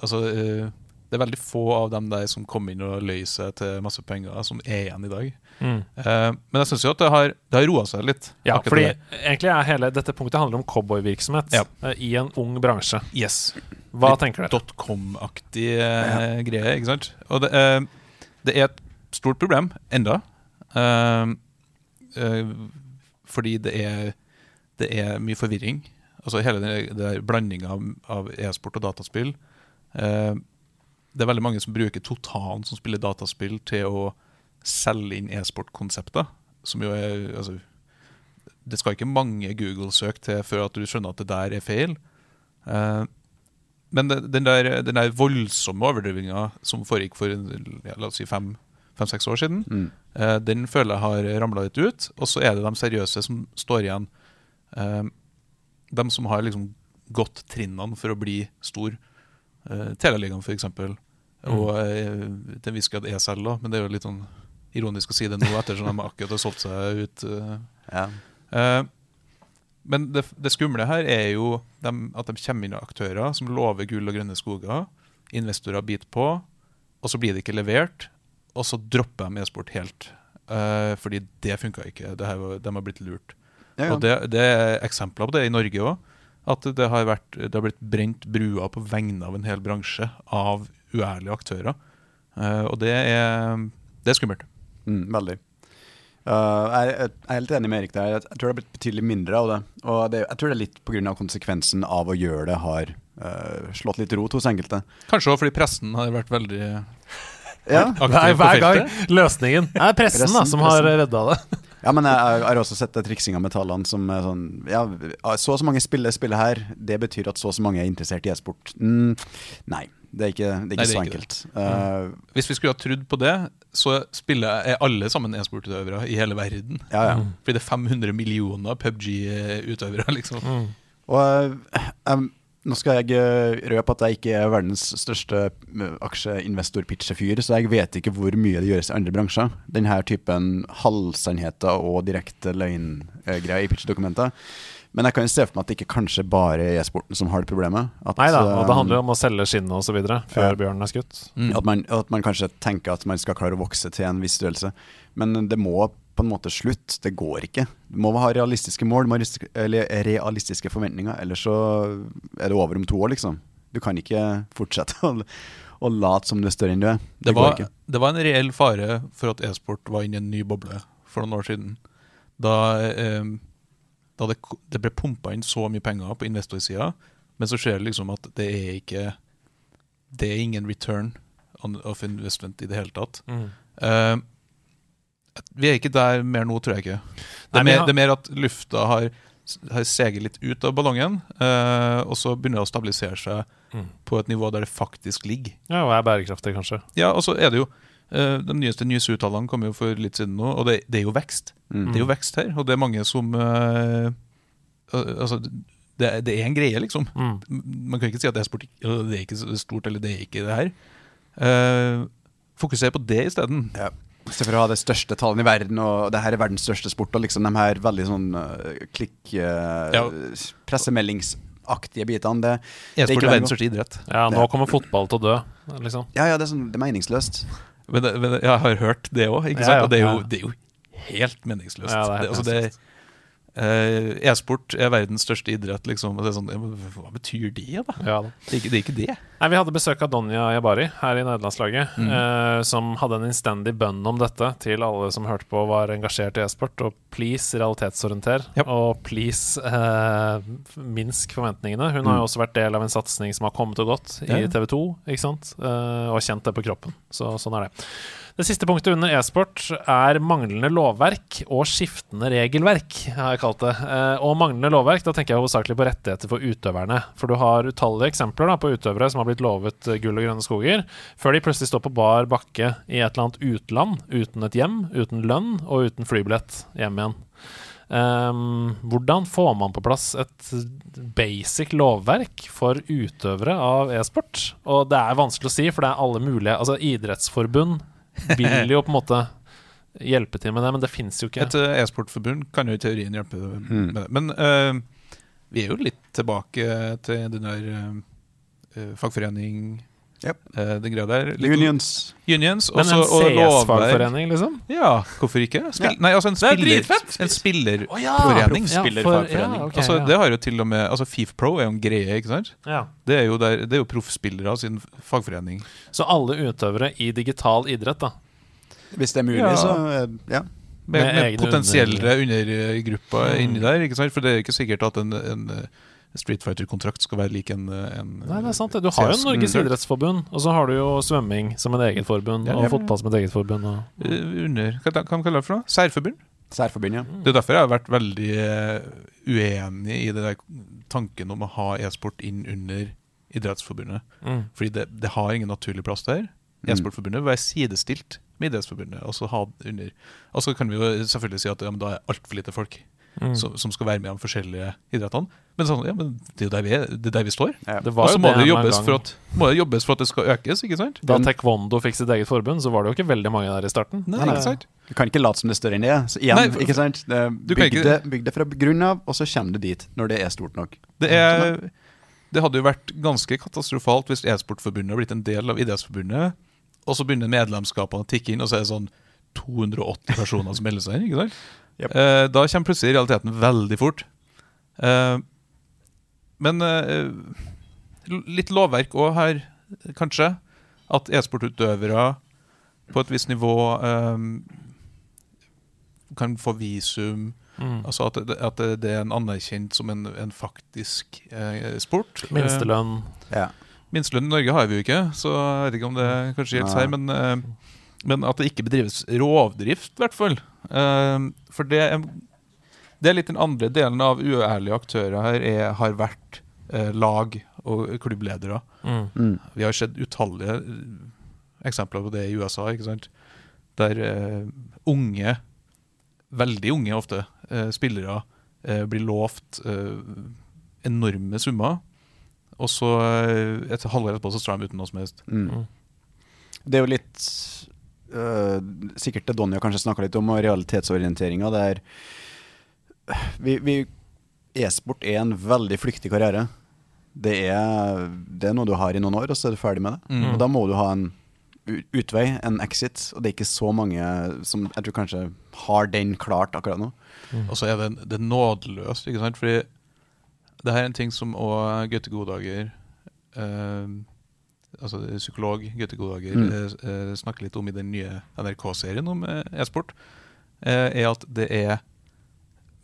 Altså, eh, det er veldig få av dem der som kom inn og løy seg til masse penger, som er igjen i dag. Mm. Eh, men jeg syns jo at det har, det har roa seg litt. Ja, fordi det egentlig er hele dette punktet handler om cowboyvirksomhet Ja. eh, i en ung bransje. Yes. Hva Litt tenker dere? Dotcom-aktig ja. greie, ikke sant? Og det, det er et stort problem enda. Fordi det er, det er mye forvirring. Altså hele den der blandinga av, av e-sport og dataspill. Eh, det er veldig mange som bruker totalen som spiller dataspill, til å selge inn e-sport-konsepter. Som jo er altså, Det skal ikke mange Google-søk til før at du skjønner at det der er feil. Eh, men den, der, den der voldsomme overdrivinga som foregikk for ja, la oss si fem-seks år siden, Mm. eh, den føler jeg har ramla litt ut. Og så er det de seriøse som står igjen. Eh, de som har liksom gått trinnene for å bli stor. Eh, Teleligaen, f.eks. Og eh, til en viss grad ESL, da. Men det er jo litt sånn ironisk å si det nå, ettersom de akkurat har solgt seg ut. Ja. Eh, men det, det skumle her er jo dem, at de kommer inn aktører som lover gull og grønne skoger. Investorer biter på, og så blir det ikke levert. Og så dropper de e-sport helt. Fordi det funka ikke. Var- de har blitt lurt. Ja, ja. Og det, det er eksempler på det i Norge òg. At det har, vært, det har blitt brent brua på vegne av en hel bransje av uærlige aktører. Uh, og det er, det er skummelt. Mm, veldig. Uh, jeg, jeg er helt enig med Erik der. Jeg tror det har blitt betydelig mindre av det. Og det, jeg tror det er litt pga. konsekvensen av å gjøre det har uh, slått litt rot hos enkelte. Kanskje også fordi pressen har vært veldig Ja, aktiv Nei, på hver gang løsningen. [LAUGHS] løsningen er pressen, da, Pressen, som har pressen. redda det. Ja men jeg, har også sett det triksinga med tallene som er sånn Ja, så og så mange spiller spiller her, det betyr at så og så mange er interessert i e-sport. Mm, nei, det er ikke, det er ikke Nei, det er så ikke enkelt. Uh, Hvis vi skulle ha trodd på det, så spiller er alle sammen e-sportutøvere i hele verden. ja, ja. Fordi det er 500 millioner PubG-utøvere, liksom. Og eh, em, nå skal jeg eh, røpe at jeg ikke er verdens største eh, aksjeinvestor-pitchefyr, så jeg vet ikke hvor mye det gjøres i andre bransjer. Denne typen halvsannheter og direkte løgngreier i pitchdokumenter. Men jeg kan jo se for meg at det ikke kanskje bare er e-sporten som har det problemet. At, Nei da, og det eh, handler jo om å selge skinnet osv. før Ja. bjørnen er skutt. Mm. At man, at man kanskje tenker at man skal klare å vokse til en viss størrelse. Men det må på en måte slutt. Det går ikke. Du må ha realistiske mål, må ha realistiske- eller realistiske forventninger. Ellers så er det over om to år, liksom. Du kan ikke fortsette å, å late som du er større enn du er. Det, går var, ikke. det var en reell fare for at e-sport var inne i en ny boble for noen år siden. Da, eh, da det, det ble pumpa inn så mye penger på investorsida, men så skjer det liksom at det er ikke Det er ingen return of investment i det hele tatt. Eh, vi er ikke der mer nå, tror jeg ikke. Det er, Nei, mer, har- det er mer at lufta har, har seget litt ut av ballongen, eh, og så begynner det å stabilisere seg Mm. på et nivå der det faktisk ligger. Ja, og er bærekraftig, kanskje. Ja, og så er det jo eh, De nyeste nyhetsuttallene kom jo for litt siden nå, og det, det er jo vekst. Mm. Det er jo vekst her, og det er mange som eh, Altså, det, er- det er en greie, liksom. Mm. Man kan ikke si at det er sport, det er ikke stort, eller det er ikke det her. Uh, fokuser på det isteden. Ja. Se for å ha det største tallene i verden, og det her er verdens største sport, og liksom de her veldig sånn uh, klikk... Uh, Ja. Pressemeldingsaktige bitene. Det, det er E-sport ikke er verdens største idrett. Ja, nå kommer fotball til å dø, liksom. Ja, ja, det er, sånn, det er meningsløst. Men, det, men jeg har hørt det òg, ikke Ja, sant? ja. Og det er, jo, Ja. det er jo helt meningsløst. Ja, det er helt altså, det, eh, E-sport er verdens største idrett, liksom. Er sånn, hva betyr det, da? Ja, da. Det er ikke det. Er ikke det. Nei, Vi hadde besøk av Donja Jabari her i nederlandslaget, Mm. eh, som hadde en innstendig bønn om dette til alle som hørte på og var engasjert i e-sport. Og please realitetsorienter, yep. og please eh, minsk forventningene. Hun har jo Mm. også vært del av en satsing som har kommet og gått i. TV 2, ikke sant? Eh, og kjent det på kroppen. Så sånn er det. Det siste punktet under e-sport er manglende lovverk og skiftende regelverk, har jeg kalt det. Eh, og manglende lovverk, da tenker jeg hovedsakelig på rettigheter for utøverne. For du har utallige eksempler da, på utøvere som har blitt lovet gull og grønne skoger, før de plutselig står på bar bakke i et eller annet utland, uten et hjem, uten lønn og uten flybillett hjem igjen. Um, hvordan får man på plass et basic lovverk for utøvere av e-sport? Og det er vanskelig å si, for det er alle mulige Altså, idrettsforbund vil jo på en måte hjelpe til med det, men det fins jo ikke. Et eh, e-sportforbund kan jo i teorien hjelpe Mm. med det. Men uh, vi er jo litt tilbake til den der eh, fagforening Yep. det greia der. Litt- Unions. Unions Men en og. CS-fagforening, liksom? Ja, hvorfor ikke? Spill, Ja. Nei, altså en Det er spiller, dritfett! en spillerforening. Å ja! Proffspillerfagforening. Ja, okay, altså. Det har jo til og med Altså FIFPro er jo en greie, ikke sant? Ja. Det er jo, der, det er jo proffspillere sin fagforening. Så alle utøvere i digital idrett, da. Hvis det er mulig, Ja. så eh, ja. Med, Med med, potensielle undergrupper Mm. inni der. ikke sant? For det er ikke sikkert at en, en eh, Street Fighter-kontrakt skal være lik en, eh, en Nei, det er sant. Du har jo Norges idrettsforbund, og så har du jo svømming som et eget forbund, Ja, og ja. fotball som et eget forbund. Og, Eh, Under Hva kan man kalle det for noe? Særforbund? Særforbund, ja. Det er derfor jeg har vært veldig eh, uenig i det der tanken om å ha e-sport inn under Idrettsforbundet. mm. Fordi det, det har ingen naturlig plass der. Mm. E-sportforbundet vil være sidestilt med Idrettsforbundet. Og så ha under Og så kan vi jo selvfølgelig si at ja, men da er altfor lite folk Mm. som, som skal være med i de forskjellige idrettene. Men, sånn, ja, men det er jo der vi, det er der vi står. ja. Det Og så må det jobbes for at må det jobbes for at det skal økes, ikke sant? Da taekwondo fikk sitt eget forbund, så var det jo ikke veldig mange der i starten. Nei, ikke sant? Du kan ikke late som det står enn det. Så igjen, Nei, for- ikke sant? Det, bygg, det, bygg det fra grunnen av, og så kommer du dit når det er stort nok. Det, er, det hadde jo vært ganske katastrofalt hvis E-sportforbundet hadde blitt en del av Idrettsforbundet, og så begynner medlemskapene å tikke inn, og så er det sånn 280 personer som melder seg inn. ikke sant? Yep. Eh, da kommer plutselig realiteten veldig fort. Eh, men eh, litt lovverk òg her, kanskje. At e-sportutøvere på et visst nivå eh, kan få visum. Mm. Altså at det, at det, er en anerkjent som en, en faktisk eh, sport. Eh, Minstelønn. Ja. Minstelønn i Norge har vi jo ikke, så jeg vet ikke om det kanskje gjelder her. Men, eh, men at det ikke bedrives rovdrift, i hvert fall. Eh, for det er, det er litt den andre delen av uærlige aktører her er, har vært eh, lag og klubbledere. Mm. Mm. Vi har sett utallige eh, eksempler på det i USA, ikke sant? der eh, unge, veldig unge ofte, eh, spillere eh, blir lovt eh, enorme summer, og så eh, et halvår etterpå så står de uten noe som helst. Mm. Mm. Det er jo litt øh, Sikkert det Donja kanskje snakka litt om, og realitetsorienteringa. Der vi, vi E-sport er en veldig flyktig karriere. Det er, det er noe du har i noen år, og så er du ferdig med det. Mm. Og da må du ha en utvei, en exit, og det er ikke så mange som jeg tror kanskje har den klart akkurat nå. Og så er det, det er nådeløst, ikke sant? Fordi det her er en ting som òg Gaute Godager eh, Altså psykolog Gaute Godager Mm. eh, eh, snakker litt om i den nye NRK-serien om eh, e-sport, eh, er at det er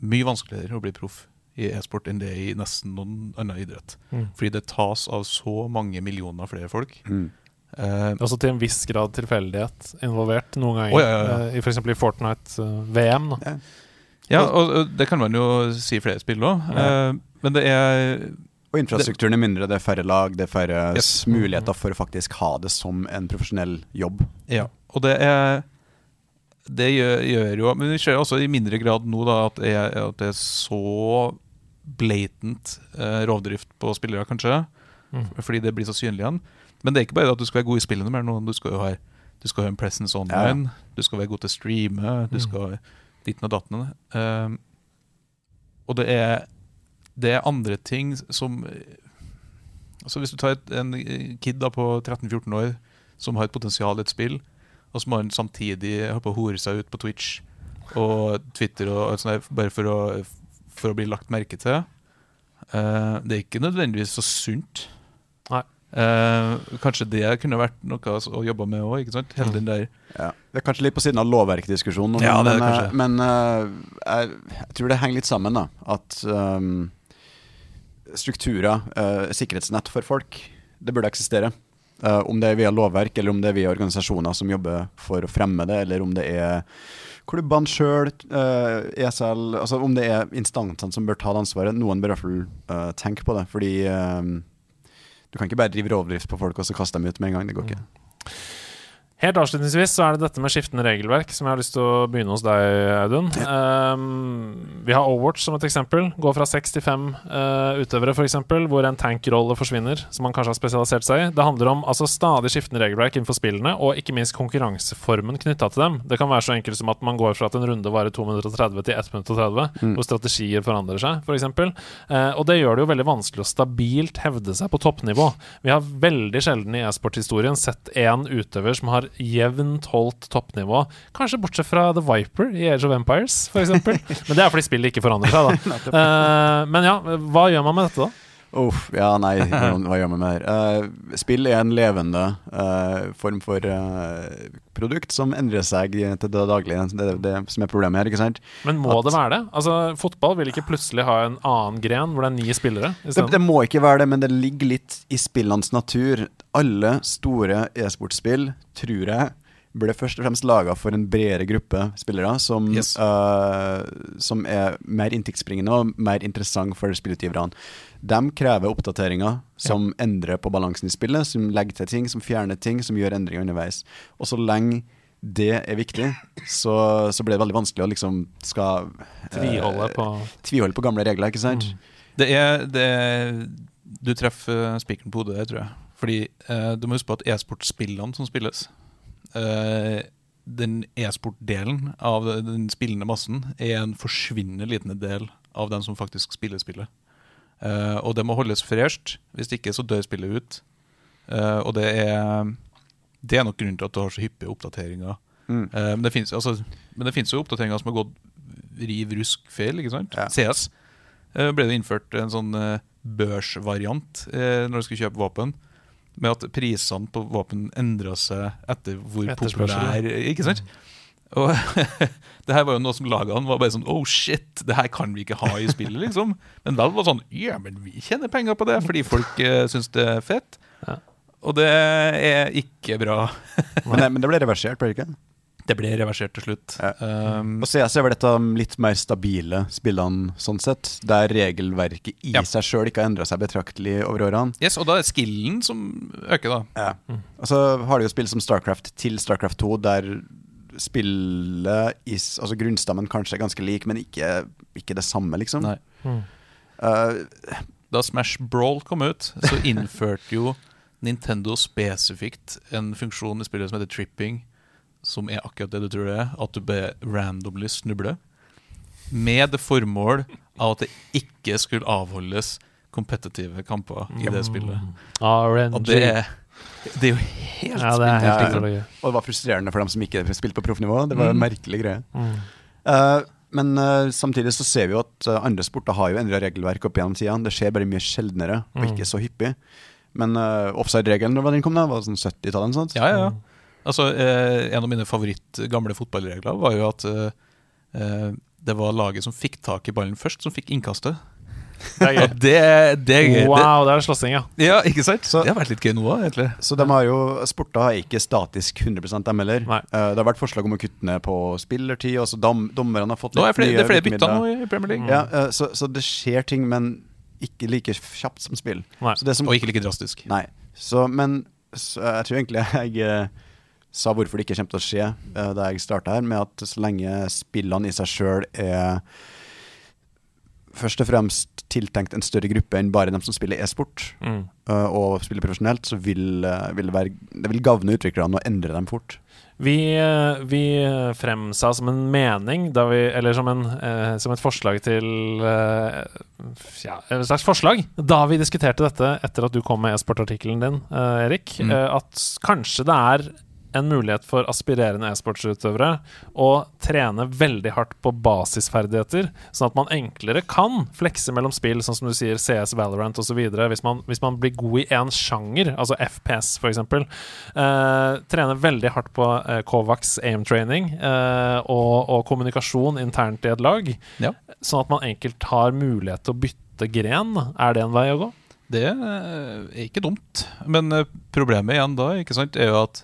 mye vanskeligere å bli proff i e-sport enn det er i nesten noen annen idrett. Mm. Fordi det tas av så mange millioner flere folk. Mm. Eh, Også til en viss grad tilfeldighet involvert noen ganger. Oh, ja, ja, ja. Eh, I F.eks. i Fortnite-VM. Uh, Ja. og, det kan man jo si i flere spill òg. Ja. Eh, men det er Og infrastrukturen er mindre, det er færre lag, det er færre Yes. muligheter for å faktisk ha det som en profesjonell jobb. Ja, og det er Det gjør, gjør jo Men vi ser også i mindre grad nå da at det er, at det er så blatant eh, rovdrift på spillere, kanskje. Mm. Fordi det blir så synlig igjen. Men det er ikke bare at du skal være god i spillene mer. Du skal jo ha, du skal ha en presence online. Du skal være god til å streame. Du Mm. skal ditten og datten. Eh, og det er, det er andre ting som Altså Hvis du tar et, en kid da på 13-14 år som har et potensial i et spill, og så må han samtidig holde på å hore seg ut på Twitch og Twitter og alt sånt bare for å, for å bli lagt merke til. Uh, det er ikke nødvendigvis så sunt. Nei. Uh, kanskje det kunne vært noe å jobbe med òg. Hele den der Ja. Det er kanskje litt på siden av lovverkdiskusjonen, men, Ja, det er men, kanskje. men eh, jeg, jeg tror det henger litt sammen. da At um, strukturer, sikkerhetsnett for folk, det burde eksistere. Eh, om det er via lovverk, eller om det er via organisasjoner som jobber for å fremme det, eller om det er klubbene sjøl, ESL altså Om det er instansene som bør ta det ansvaret. Noen bør i hvert fall eh, tenke på det. Fordi eh, du kan ikke bare drive rovdrift på folk og så kaste dem ut med en gang. Det går ikke. Helt avslutningsvis så er det dette med skiftende regelverk som jeg har lyst til å begynne hos deg, Audun. Um, vi har Overwatch som et eksempel. Går fra seks til fem uh, utøvere, f.eks., hvor en tankrolle forsvinner, som man kanskje har spesialisert seg i. Det handler om altså, stadig skiftende regelverk innenfor spillene, og ikke minst konkurranseformen knytta til dem. Det kan være så enkelt som at man går fra at en runde varer 2 minutter og 30 til 1 minutt og 30, Mm. hvor strategier forandrer seg, f.eks. Eh, og det gjør det jo veldig vanskelig å stabilt hevde seg på toppnivå. Vi har veldig sjelden i e-sporthistorien sett én utøver som har jevnt holdt toppnivå. Kanskje bortsett fra The Viper i Age of Empires, f.eks. [LAUGHS] Men det er fordi spillet ikke forandrer seg, da. Uh, men ja, hva gjør man med dette, da? Uff, ja, nei, [LAUGHS] hva gjør man med det her? Eh, spill er en levende uh, form for uh, produkt som endrer seg til det daglige. Det er det som er problemet her, ikke sant? Men må At- det være det? Altså, Fotball vil ikke plutselig ha en annen gren hvor det er ni spillere? Det, det må ikke være det, men det ligger litt i spillenes natur. Alle store e-sportspill, tror jeg, ble først og fremst laga for en bredere gruppe spillere som, Yes. uh, som er mer inntektsbringende og mer interessant for spillutgiverne. De krever oppdateringer som endrer på balansen i spillet, som legger til ting, som fjerner ting, som gjør endringer underveis. Og så lenge det er viktig, så, så blir det veldig vanskelig å liksom skal uh, Tviholde på tviholde på gamle regler, ikke sant? Mm. Det er, det er Du treffer spikeren på hodet der, tror jeg. Fordi uh, du må huske på at e-sportspillene som spilles Den e-sport-delen av den spillende massen er en forsvinnende liten del av den som faktisk spiller spillet. Eh, og det må holdes fresht. Hvis ikke så dør spillet ut. Eh, og det er Det er nok grunnen til at du har så hyppige oppdateringer. Mm. Eh, men det finnes altså, men det finnes jo oppdateringer som har gått riv rusk feil. ikke sant? Ja. CS eh, ble det innført en sånn eh, børsvariant eh, når du skulle kjøpe våpen. Med at prisene på våpen endra seg etter hvor populær Ikke sant? Og [LAUGHS] det her var jo noe som lagene var bare sånn Oh shit, det her kan vi ikke ha i spillet, liksom. Men Valve var sånn Ja, men vi tjener penger på det fordi folk uh, syns det er fett. Ja. Og det er ikke bra. Men, det- men det ble reversert, ble det ikke? Det ble reversert til slutt. Ja. Um, Og CS er vel et av litt mer stabile spillene, sånn sett, der regelverket i Ja. seg sjøl ikke har endra seg betraktelig over årene. yes, og da er skillen som øker, da. Ja. Og så har du jo spill som Starcraft til Starcraft 2, der spillet, i, altså grunnstammen kanskje er ganske lik, men ikke, ikke det samme, liksom. Nei. Eh, Da Smash Brawl kom ut, så innførte jo Nintendo spesifikt en funksjon i spillet som heter tripping, som er akkurat det du tror det er, at du bare randomly snubler. Med det formål av at det ikke skulle avholdes kompetitive kamper i det spillet. RNG. Og det er, det er jo helt ja, det er helt Ja, ja. og det var frustrerende for dem som ikke spilte på proffnivå. Det var en Mm. merkelig greie. Mm. Uh, men uh, samtidig så ser vi jo at uh, andre sporter har jo endra regelverk opp gjennom tidene. Det skjer bare mye sjeldnere, og Mm. ikke så hyppig. Men uh, offside-regelen, da den kom? da? Var sånn 70-tallet? eller noe? Ja, ja, ja. Altså, eh, en av mine favoritt gamle fotballregler var jo at eh, eh, det var laget som fikk tak i ballen først, som fikk innkastet. Det er gøy. [LAUGHS] det, det er gøy. Wow, det er slåssing, ja. Ja, ikke sant? Så- det har vært litt gøy nå òg, egentlig. Så de har jo, Sporta er ikke statisk 100 dem heller. Nei. Eh, det har vært forslag om å kutte ned på spillertid. Altså dom, dommerne har fått er litt flere, nye det er flere bytter nå i Premier League. Ja, eh, så, så det skjer ting, men ikke like kjapt som spill. Så det som, Og ikke like drastisk. Nei. Så, men så jeg tror egentlig jeg sa hvorfor det ikke kommer til å skje uh, da jeg starta her, med at så lenge spillene i seg sjøl er først og fremst tiltenkt en større gruppe enn bare dem som spiller e-sport, Mm. uh, og spiller profesjonelt, så vil, eh, vil det, være, det vil gagne utviklerne å endre dem fort. Vi, vi fremsa som en mening, da vi, eller som, en, eh, som et forslag til eh, Ja, et slags forslag, da vi diskuterte dette etter at du kom med e-sportartikkelen din, Erik, Mm. at kanskje det er en mulighet for aspirerende e-sportsutøvere å trene veldig hardt på basisferdigheter, sånn at man enklere kan flekse mellom spill, sånn som du sier CS, Valorant osv. Hvis, man- hvis man blir god i én sjanger, altså FPS f.eks. Eh, trene veldig hardt på eh, Kovacs aim training eh, og, og kommunikasjon internt i et lag, Ja. sånn at man enkelt har mulighet til å bytte gren. Er det en vei å gå? Det er ikke dumt. Men eh, problemet igjen da ikke sant, er jo at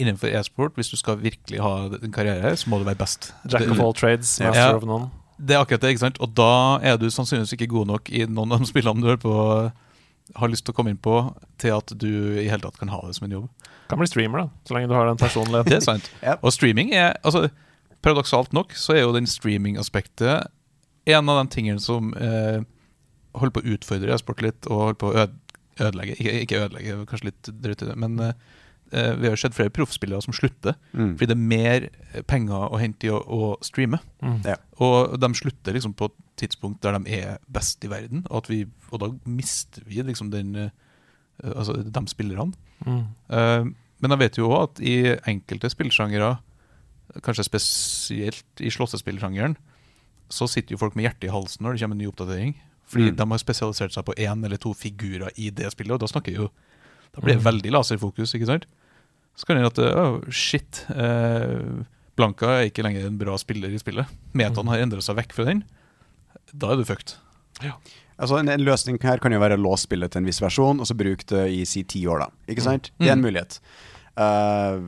innenfor e-sport, hvis du skal virkelig ha en karriere, her, så må du være best. Jack of all trades, master Ja. of none. Det er akkurat det, ikke sant? Og da er du sannsynligvis ikke god nok i noen av de [LAUGHS] spillene du hører på, har lyst til å komme inn på, til at du i hele tatt kan ha det som en jobb. Kan bli streamer, da, så lenge du har den [LAUGHS] Det er sant. yep. Og streaming er altså, Paradoksalt nok så er jo den streaming-aspektet en av de tingene som eh, holder på å utfordre e-sport litt, og holder på å ødelegge Ikke, ikke ødelegge, kanskje litt drøyt i det, men eh, vi har sett flere proffspillere som slutter. Mm. Fordi det er mer eh, penger å hente i å, å streame. Mm. Ja. Og de slutter liksom på et tidspunkt der de er best i verden, og, at vi, og da mister vi liksom den eh, Altså de spillerne. Mm. Uh, men jeg vet jo òg at i enkelte spillsjangere, kanskje spesielt i slåssespillsjangeren, så sitter jo folk med hjertet i halsen når det kommer en ny oppdatering. Fordi Mm. de har spesialisert seg på én eller to figurer i det spillet, og da snakker jo Da blir det Mm. veldig laserfokus, ikke sant? Så kan det hende at oh, shit, eh, Blanka er ikke lenger en bra spiller i spillet. Metaen Mm. har endra seg vekk fra den. Da er du fucked. Altså en, en løsning her kan jo være å låse spillet til en viss versjon, og så bruke det i si ti år, da. Ikke sant? Det er en Mm. mulighet. Uh,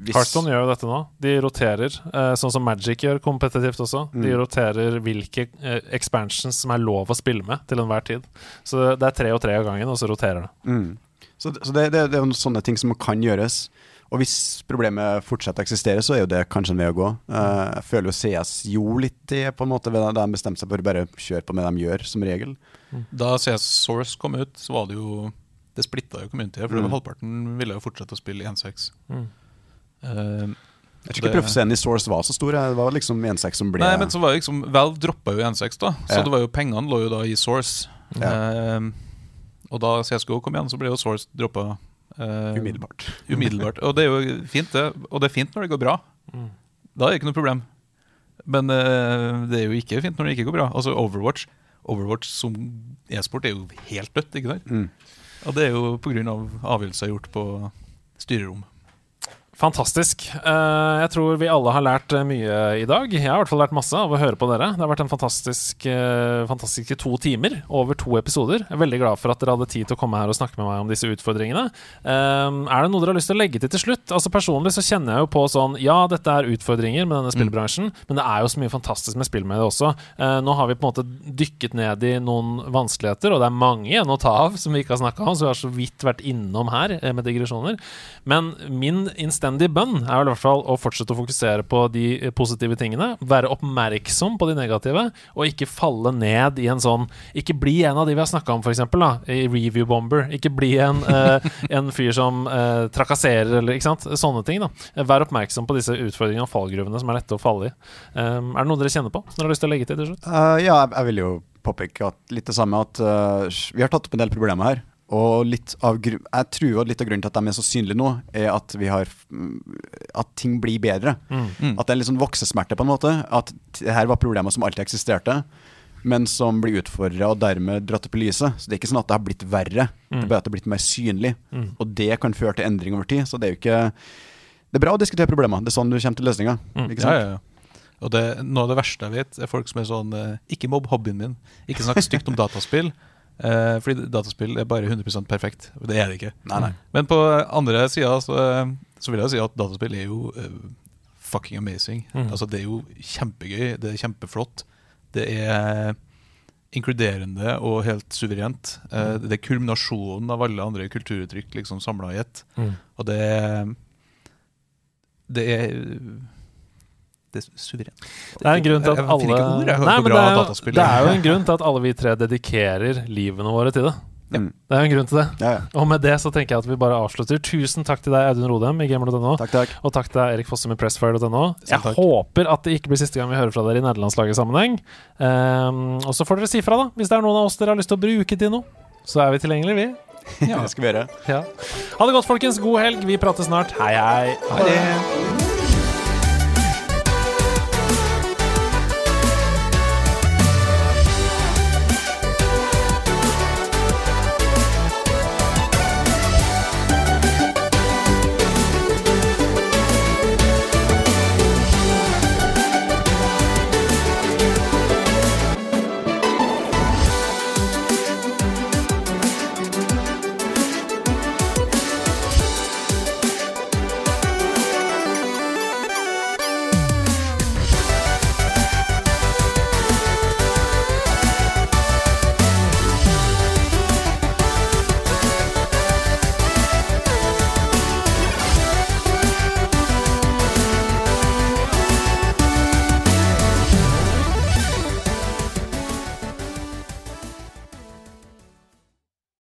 hvis- Hearthstone gjør jo dette nå. De roterer, eh, sånn som Magic gjør kompetitivt også. De Mm. roterer hvilke eh, expansions som er lov å spille med til enhver tid. Så det er tre og tre av gangen, og så roterer det. Mm. Så, så det, det, det er jo sånne ting som kan gjøres. Og hvis problemet fortsetter å eksistere, så er jo det kanskje en vei å gå. Eh, jeg føler jo CS gjorde litt det, på en måte, ved at de bestemte seg for å bare kjøre på med det de gjør, som regel. Da CS Source kom ut, så var det jo Det splitta jo communityet, for Mm. halvparten ville jo fortsette å spille 1-6. Mm. Uh, Jeg tror ikke proffscenen i Source var så stor. Det var liksom 1-6 som ble Nei, men så var jo liksom Valve droppa jo 1.6, da. Så Ja. det var jo pengene lå jo da i Source. Ja. Eh, og da CSGO kom igjen, så ble jo Source droppa eh, umiddelbart. umiddelbart. Og det er jo fint, det. Og det er fint når det går bra. Mm. Da er det ikke noe problem. Men uh, det er jo ikke fint når det ikke går bra. Altså Overwatch Overwatch som e-sport er jo helt dødt, ikke sant? Mm. Og det er jo pga. avgjørelser gjort på styrerom. Fantastisk. Eh, jeg tror vi alle har lært eh, mye i dag. Jeg har i hvert fall lært masse av å høre på dere. Det har vært en fantastisk, eh, fantastiske to timer over to episoder. Jeg er veldig glad for at dere hadde tid til å komme her og snakke med meg om disse utfordringene. er det noe dere har lyst til å legge til til slutt? Altså Personlig så kjenner jeg jo på sånn Ja, dette er utfordringer med denne spillbransjen, men det er jo så mye fantastisk med spill med det også. nå har vi på en måte dykket ned i noen vanskeligheter, og det er mange igjen å ta av som vi ikke har snakka om, så vi har så vidt vært innom her med digresjoner. Men min innstendige bønn er vel i hvert fall å fortsette å fokusere på de positive tingene. Være oppmerksom på de negative, og ikke falle ned i en sånn Ikke bli en av de vi har snakka om, f.eks. I Review Bomber. Ikke bli en, [LAUGHS] eh, en fyr som eh, trakasserer, eller ikke sant. Sånne ting. da Vær oppmerksom på disse utfordringene og fallgruvene som er lette å falle i. Um, er det noe dere kjenner på? Som dere har lyst til å legge til til slutt? Uh, ja, jeg vil jo påpeke litt det samme at vi har tatt opp en del problemer her. Og litt av, jeg tror litt av grunnen til at de er så synlige nå, er at vi har At ting blir bedre. Mm. mm. At det er en litt sånn voksesmerte, på en måte. At det her var problemer som alltid eksisterte, men som blir utfordra og dermed dratt opp i lyset. Så det er ikke sånn at det har blitt verre, mm. det er bare at det har blitt mer synlig. Mm. Og det kan føre til endring over tid. Så det er jo ikke Det er bra å diskutere problemer. Det er sånn du kommer til løsninger. Mm. Ikke sant? Ja, ja, ja. Og det, Noe av det verste jeg vet, er folk som er sånn eh, Ikke mobb hobbyen min. Ikke snakk stygt om dataspill. Uh, fordi dataspill er bare 100% perfekt. Det er det ikke. Nei, nei. Men på andre sida så, så, vil jeg si at dataspill er jo uh, fucking amazing. Mm. Altså Det er jo kjempegøy, det er kjempeflott. Det er inkluderende og helt suverent. Uh, det er kulminasjonen av alle andre kulturuttrykk liksom samla i ett. Mm. Og det, det er det er suverent. Det er en grunn til at alle Nei, men det er, jo, det er jo en grunn til at alle vi tre dedikerer livene våre til det. Ja. Det er jo en grunn til det. Ja, ja. Og med det så tenker jeg at vi bare avslutter. Tusen takk til deg, Audun Rodem i gamer.no. Takk, takk. Og takk til deg, Erik Fossum i pressfire.no. Jeg takk. håper at det ikke blir siste gang vi hører fra dere i nederlandslaget-sammenheng. Um, og så får dere si fra, da, hvis det er noen av oss dere har lyst til å bruke til noe. Så er vi tilgjengelige, vi. [LAUGHS] Ja. det skal vi gjøre. Ha det godt, folkens. God helg. Vi prates snart. Hei, hei. Ha det.